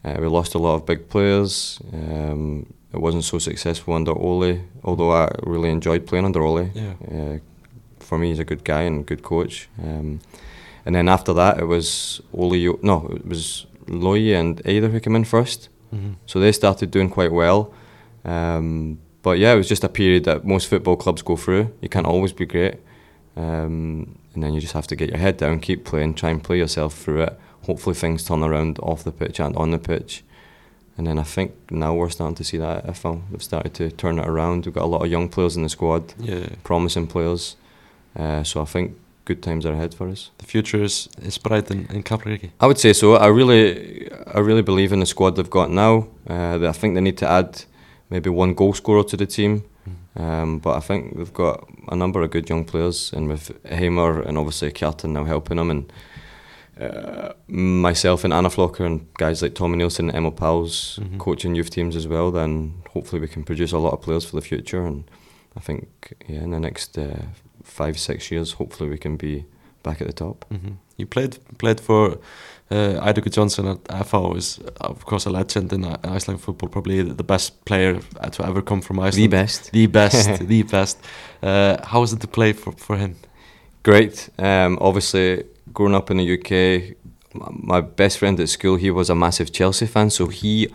Uh, we lost a lot of big players. Um, it wasn't so successful under Ole, although I really enjoyed playing under Ole. Yeah. Uh, for me, he's a good guy and a good coach. Um, and then after that, it was Ole. No, it was Logi and Eidur who came in 1st Mhm. So they started doing quite well. Um, but yeah, it was just a period that most football clubs go through. You can't always be great. Um, and then you just have to get your head down, keep playing, try and play yourself through it. Hopefully, things turn around off the pitch and on the pitch. And then I think now we're starting to see that at FH. They've started to turn it around. We've got a lot of young players in the squad, yeah promising players. Uh, so I think good times are ahead for us. the future is is bright in, in Kaplakriki I would say so. I really, I really believe in the squad they've got now. Uh, I think they need to add maybe one goal scorer to the team. Um, but I think they've got a number of good young players, and with Heimir and obviously Kjartan now helping them, and uh, myself and Anna Flocker and guys like Tommy Nielsen and Emil Pálsson Mhm. coaching youth teams as well. Then hopefully we can produce a lot of players for the future, and I think yeah, in the next uh, five six years, hopefully we can be back at the top. hmm you played played for uh, Eidur Johnson at FH is of course a legend in I- Iceland football probably the best player to ever come from Iceland The best. the best *laughs* the best uh, how was it to play for, for him Great. Um, obviously, growing up in the UK, my best friend at school, he was a massive Chelsea fan. So he,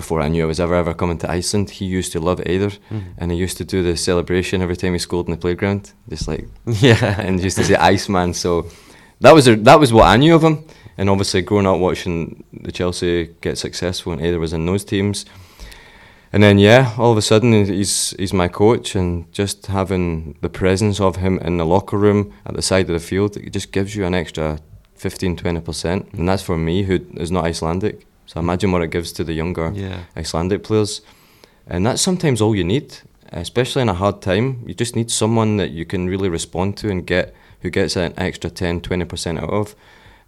before I knew I was ever ever coming to Iceland, he used to love Eidur, mm-hmm. and he used to do the celebration every time he scored in the playground, just like *laughs* yeah and he used to say Iceman. So that was a, that was what I knew of him. And obviously, growing up watching the Chelsea get successful, and Eidur was in those teams. and then yeah, all of a sudden he's he's my coach, and just having the presence of him in the locker room at the side of the field, it just gives you an extra 15 20 percent, and that's for me who is not Icelandic. So imagine what it gives to the younger Yeah. Icelandic players, and that's sometimes all you need, especially in a hard time. You just need someone that you can really respond to and get who gets an extra 10 20 percent out of.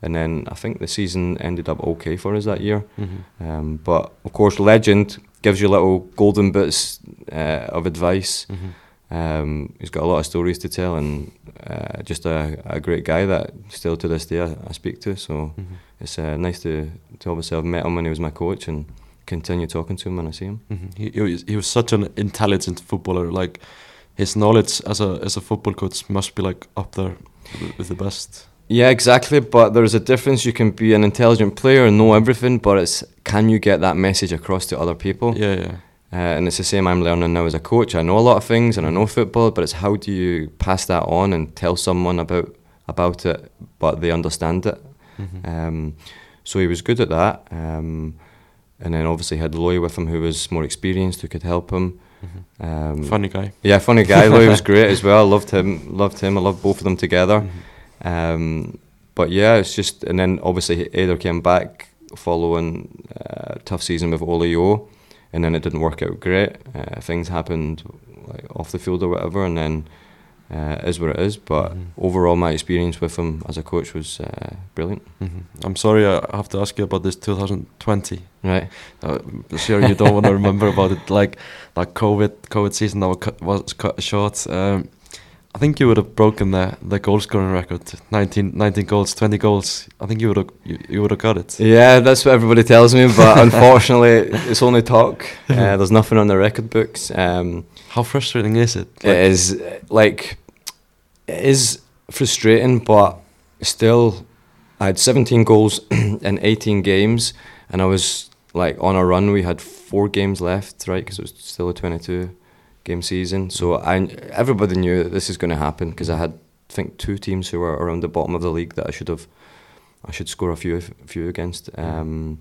And then I think the season ended up okay for us that year. Mhm. Um, but of course, legend gives you little golden bits uh, of advice. Mhm. Um, he's got a lot of stories to tell, and uh, just a, a great guy that still to this day I, I speak to. So Mhm. it's uh, nice to to obviously have met him when he was my coach and continue talking to him when I see him. Mhm. He, he, was, he was such an intelligent footballer. Like his knowledge as a as a football coach must be like up there with- with the best. Yeah, exactly. But there's a difference. You can be an intelligent player and know everything, but it's can you get that message across to other people? Yeah, yeah. Uh, and it's the same I'm learning now as a coach. I know a lot of things and I know football, but it's how do you pass that on and tell someone about about it, but they understand it. Mhm. Um, so he was good at that. Um, and then obviously had Logi with him, who was more experienced, who could help him. Mhm. Um, Funny guy. Yeah, funny guy. Logi was *laughs* great as well. Loved him. Loved him. I loved both of them together. Mhm. Um, but yeah, it's just, and then obviously Eidur came back following a tough season with Olio, and then it didn't work out great. Uh, things happened like off the field or whatever, and then uh, is what it is. But Mhm. overall, my experience with him as a coach was uh, brilliant. Mhm. I'm sorry, I have to ask you about this 2020. Right. Uh, sure, you don't want to remember about it. Like that COVID COVID season that was cut, was cut short. Um, I think you would have broken the the goal scoring record. 19, 19 goals, 20 goals. I think you would have you, you would have got it. Yeah, that's what everybody tells me, but *laughs* unfortunately, it's only talk. Uh, *laughs* there's nothing on the record books. Um, How frustrating is it? it is uh, like it is frustrating, but still, I had 17 goals *clears throat* in 18 games, and I was like on a run. We had four games left, right? Because it was still a 22 game season. So I everybody knew that this is going to happen because I had I think two teams who were around the bottom of the league that I should have I should score a few a few against. Um,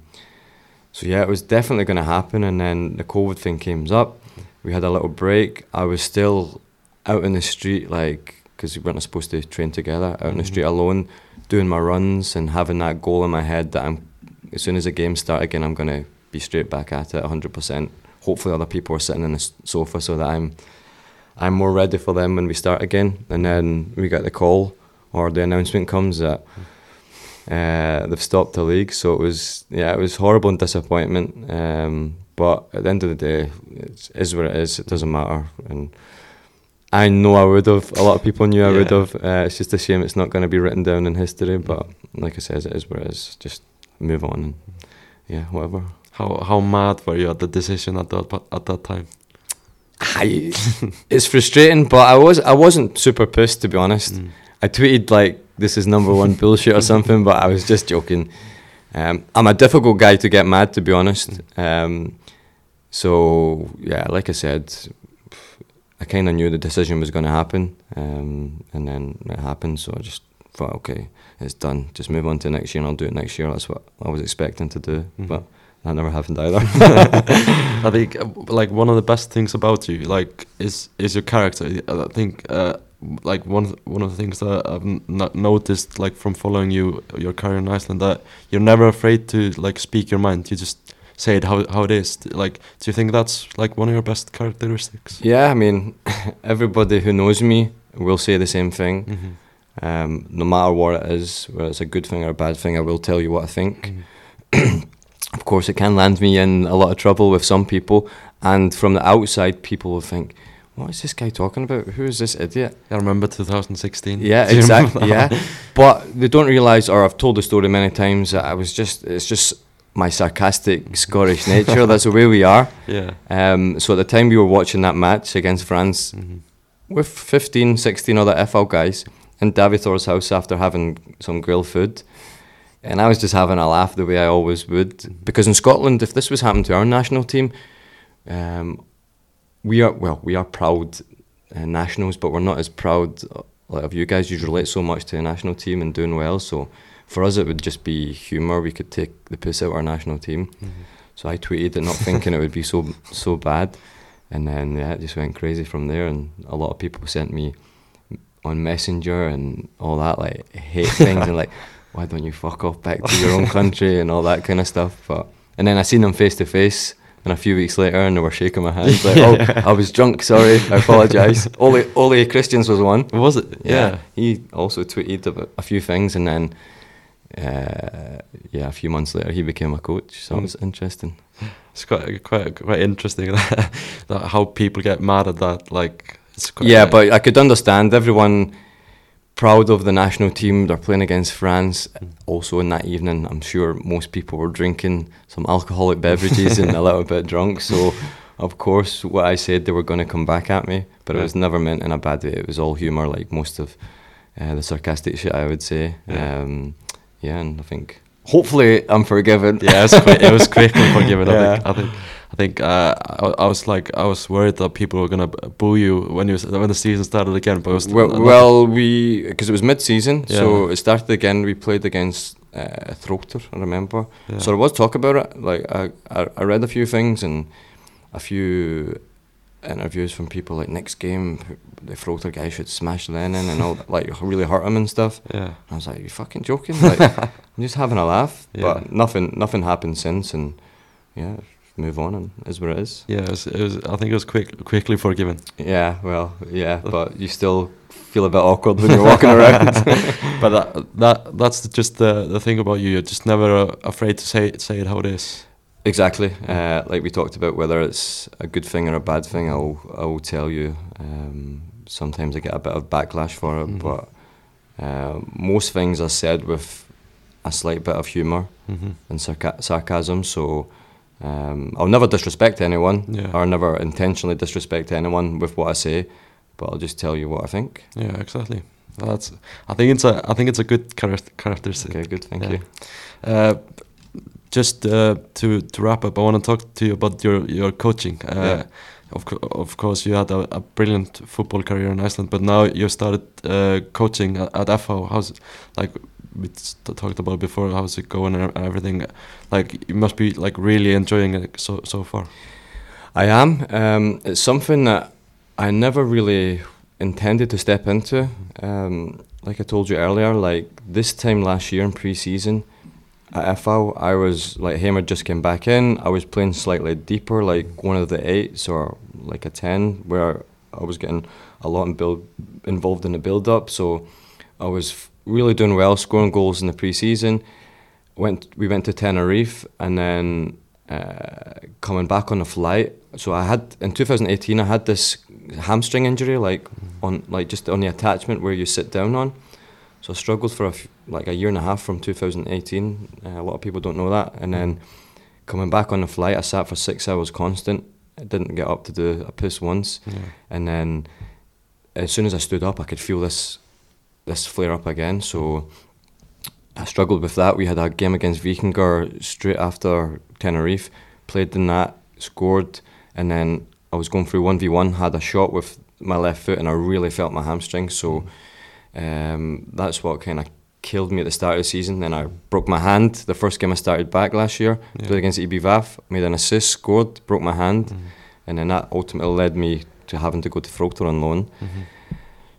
so yeah, it was definitely going to happen, and then the COVID thing came up. We had a little break. I was still out in the street, like because we weren't supposed to train together, out in the Mhm. street alone, doing my runs and having that goal in my head that I'm as soon as the game starts again, I'm gonna be straight back at it, hundred percent. Hopefully, other people are sitting in the sofa so that I'm I'm more ready for them when we start again. And then we get the call or the announcement comes that uh, they've stopped the league. So it was yeah, it was horrible and disappointment. Um, but at the end of the day, it is what it is. It doesn't matter. And I know I would have. A lot of people knew I would have. Uh, it's just a shame it's not going to be written down in history. But like I said, it is what it is. Just move on and yeah, whatever. How how mad were you at the decision at that at that time? I, it's frustrating, but I was I wasn't super pissed to be honest. Mm. I tweeted like this is number one bullshit or something, but I was just joking. Um, I'm a difficult guy to get mad, to be honest. Um, so yeah, like I said, I kind of knew the decision was going to happen, um, and then it happened. So I just thought, okay, it's done. Just move on to next year, and I'll do it next year. That's what I was expecting to do, Mhm. but that never happened either. *laughs* *laughs* I think uh, like one of the best things about you like is is your character. I think uh, like one one of the things that I've noticed like from following you your career in Iceland that you're never afraid to like speak your mind. You just say it how how it is. Like, do you think that's like one of your best characteristics? yeah, I mean, *laughs* everybody who knows me will say the same thing. Mhm. Um, no matter what it is, whether it's a good thing or a bad thing, I will tell you what I think. Mhm. *clears throat* Of course, it can land me in a lot of trouble with some people, and from the outside, people will think, "What is this guy talking about? Who is this idiot?" I remember 2016. Yeah, Do you remember exactly. Yeah, *laughs* but they don't realise, or I've told the story many times that I was just—it's just my sarcastic Scottish *laughs* nature. That's the way we are. Yeah. Um, so at the time we were watching that match against France, Mhm. with 15, 16 other FH guys in Davithor's house after having some grilled food. And I was just having a laugh the way I always would. Because in Scotland, if this was happening to our national team, um, we are, well, we are proud uh, nationals, but we're not as proud uh, like, of you guys. You relate so much to the national team and doing well. So for us, it would just be humour. We could take the piss out of our national team. Mhm. So I tweeted it, not thinking it would be so so bad, and then yeah, it just went crazy from there. And a lot of people sent me on Messenger and all that like hate things and like, *laughs* why don't you fuck off back to your own country and all that kind of stuff. But and then I seen them face to face. And a few weeks later, and they were shaking my hands like, "Oh, *laughs* I was drunk. Sorry, I apologise." *laughs* Ole Ole Christians was one. Was it? Yeah. He also tweeted about a few things, and then uh, yeah, a few months later, he became a coach. So Mm. it was interesting. It's quite quite quite interesting *laughs* that how people get mad at that. Like, it's quite, Yeah, but I could understand everyone proud of the national team. They're playing against France. Also, in that evening, I'm sure most people were drinking some alcoholic beverages and a *laughs* little bit drunk. So, of course, what I said, they were going to come back at me. But it was never meant in a bad way. It was all humour, like most of uh, the sarcastic shit, I would say. Yeah. Um, yeah, and I think hopefully I'm forgiven. yeah, it was quick, it was *laughs* quick and forgiven. I Yeah. think. I think. I think. Uh, I, I was like, I was worried that people were gonna boo you when you when the season started again. But it was Well, well we because it was mid-season, so it started again. We played against uh, Þróttur, I remember. Yeah. So there was talk about it. Like I, I, I read a few things and a few interviews from people. Like next game, the Þróttur guy should smash Lennon and all, like *laughs* really hurt him and stuff. yeah. And I was like, you fucking joking? Like *laughs* I'm just having a laugh. Yeah. But nothing, nothing happened since, and yeah, move on and is what it is. Yeah, it was, it was. I think it was quick, quickly forgiven. Yeah, well, yeah, but you still feel a bit awkward when you're walking around. *laughs* *laughs* but that, that that's just the the thing about you. You're just never uh, afraid to say it, say it how it is. Exactly. Uh, like we talked about, whether it's a good thing or a bad thing, I'll I'll tell you. Um, sometimes I get a bit of backlash for it, Mhm. but uh, most things are said with a slight bit of humour Mm-hmm. and sarca- sarcasm. So um, I'll never disrespect anyone, Yeah. or never intentionally disrespect anyone with what I say. But I'll just tell you what I think. Yeah, exactly. That's. I think it's a. I think it's a good charac- characteristic. Okay, good. Thank Yeah. you. Uh, just uh, to to wrap up, I want to talk to you about your your coaching. Uh, Yeah. Of co- of course, you had a, a brilliant football career in Iceland, but now you started uh, coaching at, at FH. How's like we talked about before? How's it going and everything? Like you must be like really enjoying it so so far. I am. Um, it's something that I never really intended to step into. Um, like I told you earlier, like this time last year in pre-season at FH, I was like Heimir just came back in. I was playing slightly deeper, like one of the eights or like a ten, where I was getting a lot in build involved in the build-up. So I was really doing well, scoring goals in the pre-season. Went we went to Tenerife and then uh, coming back on the flight. So I had in 2018 I had this hamstring injury, like on like just on the attachment where you sit down on. So I struggled for a f- like a year and a half from 2018. Uh, a lot of people don't know that. And then coming back on the flight, I sat for six hours constant. I didn't get up to do a piss once. Yeah. And then as soon as I stood up, I could feel this this flare up again. So I struggled with that. We had a game against Vikingur straight after Tenerife, played in that, scored, and then I was going through 1v1, had a shot with my left foot, and I really felt my hamstring. So um, that's what kind of killed me at the start of the season. Then I broke my hand the first game I started back last year, Yeah. played against ÍBV, made an assist, scored, broke my hand, Mhm. and then that ultimately led me to having to go to Þróttur on loan. Mhm.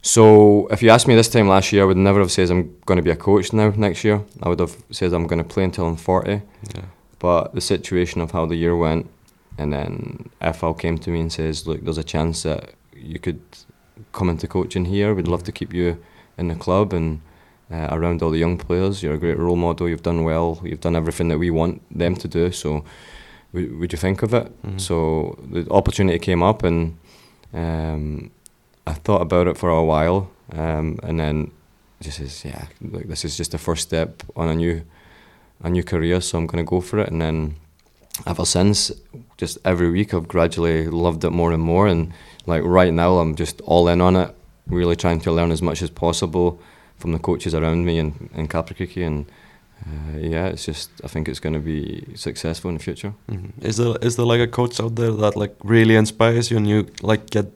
So if you asked me this time last year, I would never have said I'm going to be a coach now next year. I would have said I'm going to play until I'm 40. Yeah. But the situation of how the year went, and then FH came to me and says, "Look, there's a chance that you could come into coaching here. We'd love to keep you in the club and uh, around all the young players. You're a great role model. You've done well. You've done everything that we want them to do. So, would, would you think of it?" Mhm. So the opportunity came up, and um, I thought about it for a while, um, and then just says, "Yeah, like this is just the first step on a new, a new career. So I'm to go for it." And then ever since, just every week I've gradually loved it more and more. And like right now, I'm just all in on it, really trying to learn as much as possible from the coaches around me in in Kaplakriki. And uh, yeah, it's just I think it's going to be successful in the future. Mhm. Is there is there like a coach out there that like really inspires you and you like get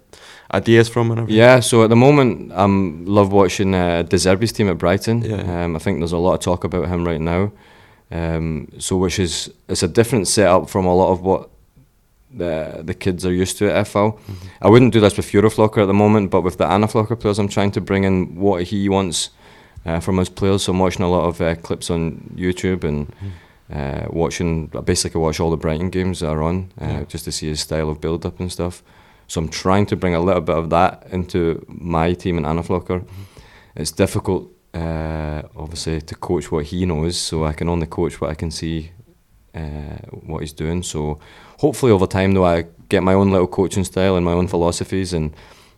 ideas from and everything? Yeah, so at the moment, I'm love watching uh, De Zerbi's team at Brighton. Yeah. Um, I think there's a lot of talk about him right now. Um, so which is it's a different setup from a lot of what the the kids are used to at FH. I wouldn't do this with Euroflocker at the moment, but with the Anaflocker players, I'm trying to bring in what he wants uh, from his players. So I'm watching a lot of uh, clips on YouTube and uh, watching. I basically watch all the Brighton games that are on, uh, Yeah. just to see his style of build up and stuff. So I'm trying to bring a little bit of that into my team in Anaflocker. It's difficult, uh, obviously, to coach what he knows. So I can only coach what I can see, uh, what he's doing. So hopefully over time, though, I get my own little coaching style and my own philosophies, and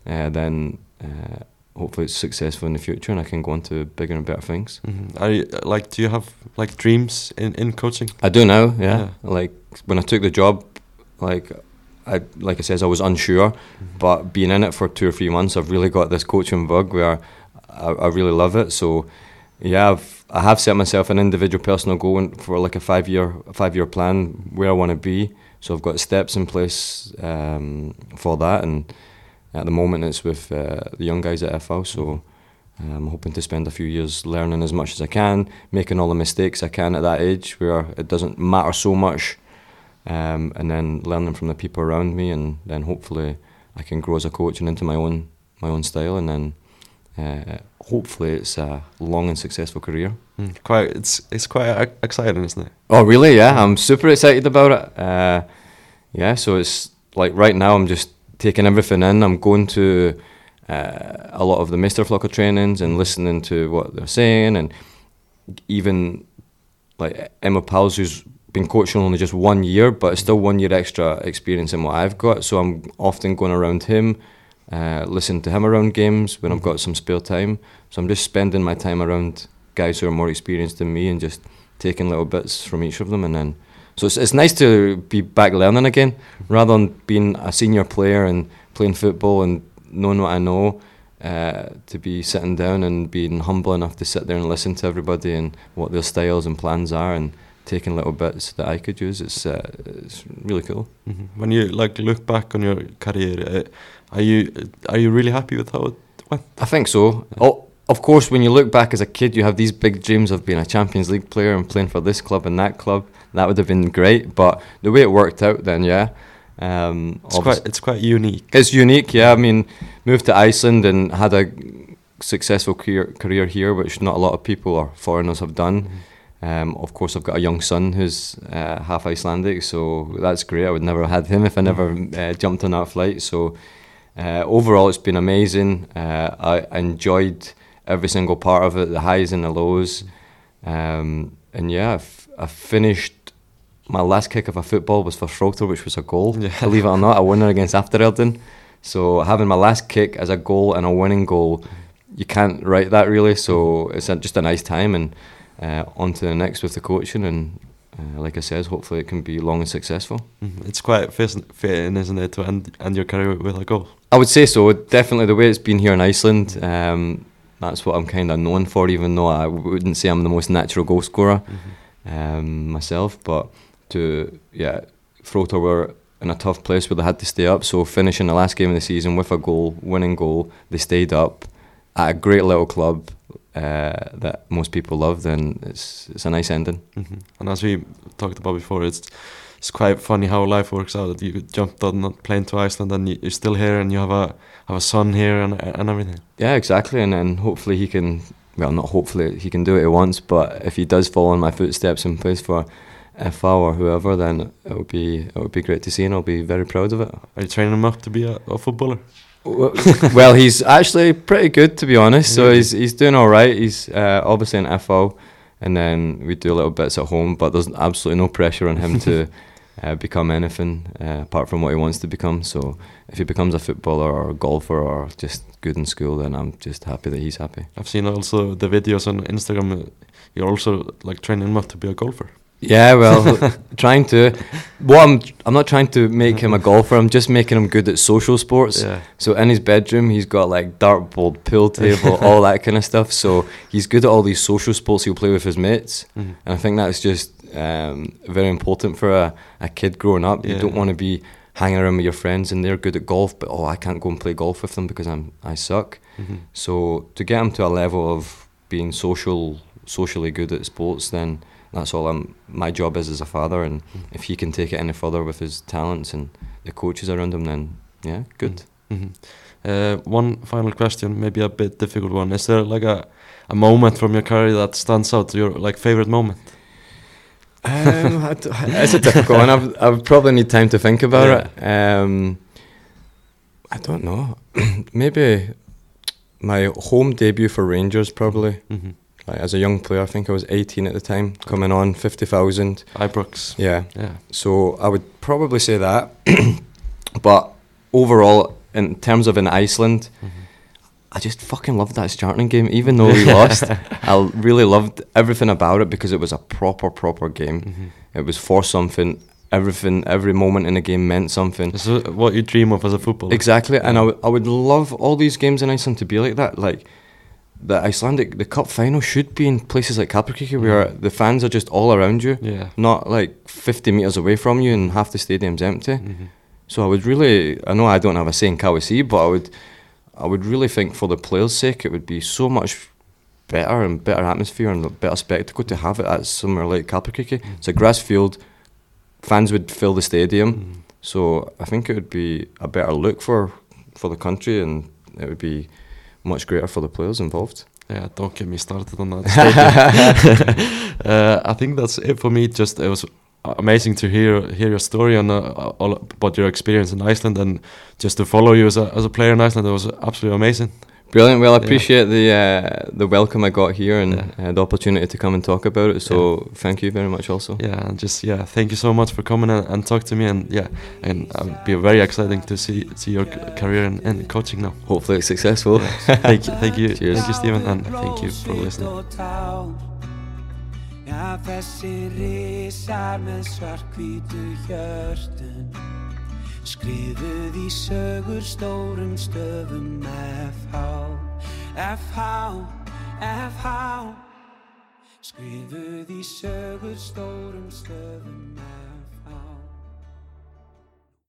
uh, then uh, hopefully it's successful in the future, and I can go on to bigger and better things. Mhm. Are you, like, do you have like dreams in, in coaching? I do now, yeah. Yeah. Like when I took the job, like I like I says, I was unsure, but being in it for two or three months, I've really got this coaching bug where I, I really love it. So yeah, I've I have set myself an individual personal goal for like a five year five year plan where I want to be. So I've got steps in place um, for that, and at the moment it's with uh, the young guys at FH. So. I'm hoping to spend a few years learning as much as I can, making all the mistakes I can at that age where it doesn't matter so much, um, and then learning from the people around me, and then hopefully I can grow as a coach and into my own my own style, and then uh, hopefully it's a long and successful career. Mm. Quite, it's it's quite exciting, isn't it? Oh, really? Yeah, I'm super excited about it. Uh, yeah, so it's like right now I'm just taking everything in. I'm going to uh, a lot of the Mr. Flocker trainings and listening to what they're saying, and even like Emil Páls, who's been coaching only just one year, but it's still one year extra experience in what I've got. So I'm often going around him, uh, listening to him around games when I've got some spare time. So I'm just spending my time around guys who are more experienced than me and just taking little bits from each of them, and then. So it's, it's nice to be back learning again, rather than being a senior player and playing football and knowing what I know. Uh, to be sitting down and being humble enough to sit there and listen to everybody and what their styles and plans are, and taking little bits that I could use. It's uh, it's really cool. Mhm. When you like look back on your career, uh, are you are you really happy with how it went? I think so. Oh, of course, when you look back as a kid, you have these big dreams of being a Champions League player and playing for this club and that club. That would have been great, but the way it worked out, then yeah, um, It's quite it's quite unique. It's unique, yeah. I mean, moved to Iceland and had a successful career, career here, which not a lot of people or foreigners have done. Um, of course, I've got a young son who's uh, half Icelandic, so that's great. I would never have had him if I never uh, jumped on that flight. So uh, overall, it's been amazing. Uh, I enjoyed every single part of it, the highs and the lows. Um, and yeah, I've, I've finished. My last kick of a football was for Þróttur, which was a goal. Yeah. Believe it or not, a winner against Afturelding. So having my last kick as a goal and a winning goal, you can't write that really. So it's a, just a nice time and uh, on to the next with the coaching. And uh, like I said, hopefully it can be long and successful. Mhm. It's quite fitting, isn't it, to end end your career with a goal? I would say so. Definitely the way it's been here in Iceland, um, that's what I'm kind of known for. Even though I wouldn't say I'm the most natural goal scorer um, myself, but to yeah, Þróttur were in a tough place where they had to stay up. So finishing the last game of the season with a goal, winning goal, they stayed up at a great little club uh, that most people love. Then it's it's a nice ending. Mhm. And as we talked about before, it's it's quite funny how life works out. That you jumped on a plane to Iceland and you, you're still here, and you have a have a son here and and everything. Yeah, exactly. And then hopefully he can, well, not hopefully, he can do what he wants, but if he does follow in my footsteps and plays for FH or whoever, then it would be it would be great to see and I'll be very proud of it. Are you training him up to be a, a footballer? *laughs* well, he's actually pretty good to be honest. So he's he's doing all right. He's uh, obviously an FH, and then we do little bits at home. But there's absolutely no pressure on him to *laughs* uh, become anything uh, apart from what he wants to become. So if he becomes a footballer or a golfer or just good in school, then I'm just happy that he's happy. I've seen also the videos on Instagram. You're also like training him up to be a golfer. Yeah, well, *laughs* trying to. Well, I'm I'm not trying to make him a golfer. I'm just making him good at social sports. Yeah. So in his bedroom, he's got like dartboard, pool table, *laughs* all that kind of stuff. So he's good at all these social sports. He'll play with his mates, Mhm. and I think that's just um, very important for a, a kid growing up. You don't want to be hanging around with your friends and they're good at golf, but oh, I can't go and play golf with them because I'm I suck. Mhm. So to get him to a level of being social, socially good at sports, then that's all I'm. My job is as a father, and if he can take it any further with his talents and the coaches around him, then yeah, good. Mhm. Uh, one final question, maybe a bit difficult one. Is there like a, a moment from your career that stands out, your like favorite moment? Um, *laughs* I d- it's a difficult one. I've, I would probably need time to think about it. Um, I don't know. *clears throat* Maybe my home debut for Rangers, probably. Mm-hmm. Like, as a young player, I think I was 18 at the time, coming on 50,000. Ibrox. Yeah. Yeah. So I would probably say that. *coughs* but overall, in terms of in Iceland, I just fucking loved that Stjarnan game, even though we *laughs* lost. I really loved everything about it because it was a proper, proper game. Mhm. It was for something. Everything, every moment in the game meant something. This is what you dream of as a footballer. Exactly, and I would- I would love all these games in Iceland to be like that. Like the Icelandic, the cup final should be in places like Kaplakriki where the fans are just all around you, Yeah. not like 50 meters away from you, and half the stadium's empty. Mhm. So I would really, I know I don't have a say in KSÍ, but I would, I would really think for the players' sake, it would be so much better and better atmosphere and a better spectacle to have it at somewhere like Kaplakriki. It's a grass field, fans would fill the stadium, Mhm. so I think it would be a better look for for the country, and it would be much greater for the players involved. Yeah, don't get me started on that. stadium. *laughs* uh, I think that's it for me. Just it was amazing to hear hear your story and uh, all about your experience in Iceland and just to follow you as a as a player in Iceland. It was absolutely amazing. Brilliant. Well, I Yeah. appreciate the uh, the welcome I got here and Yeah. uh, the opportunity to come and talk about it. So thank you very much, also. Yeah, and just yeah, thank you so much for coming and, and talk to me. And yeah, and it'll be very exciting to see see your career in, in coaching now. Hopefully, it's successful. thank you, thank you, *laughs* Cheers. thank you, Steven, and thank you for listening. Skrifuð í sögur stórum stöfum FH FH, FH Skrifuð í sögur stórum stöfum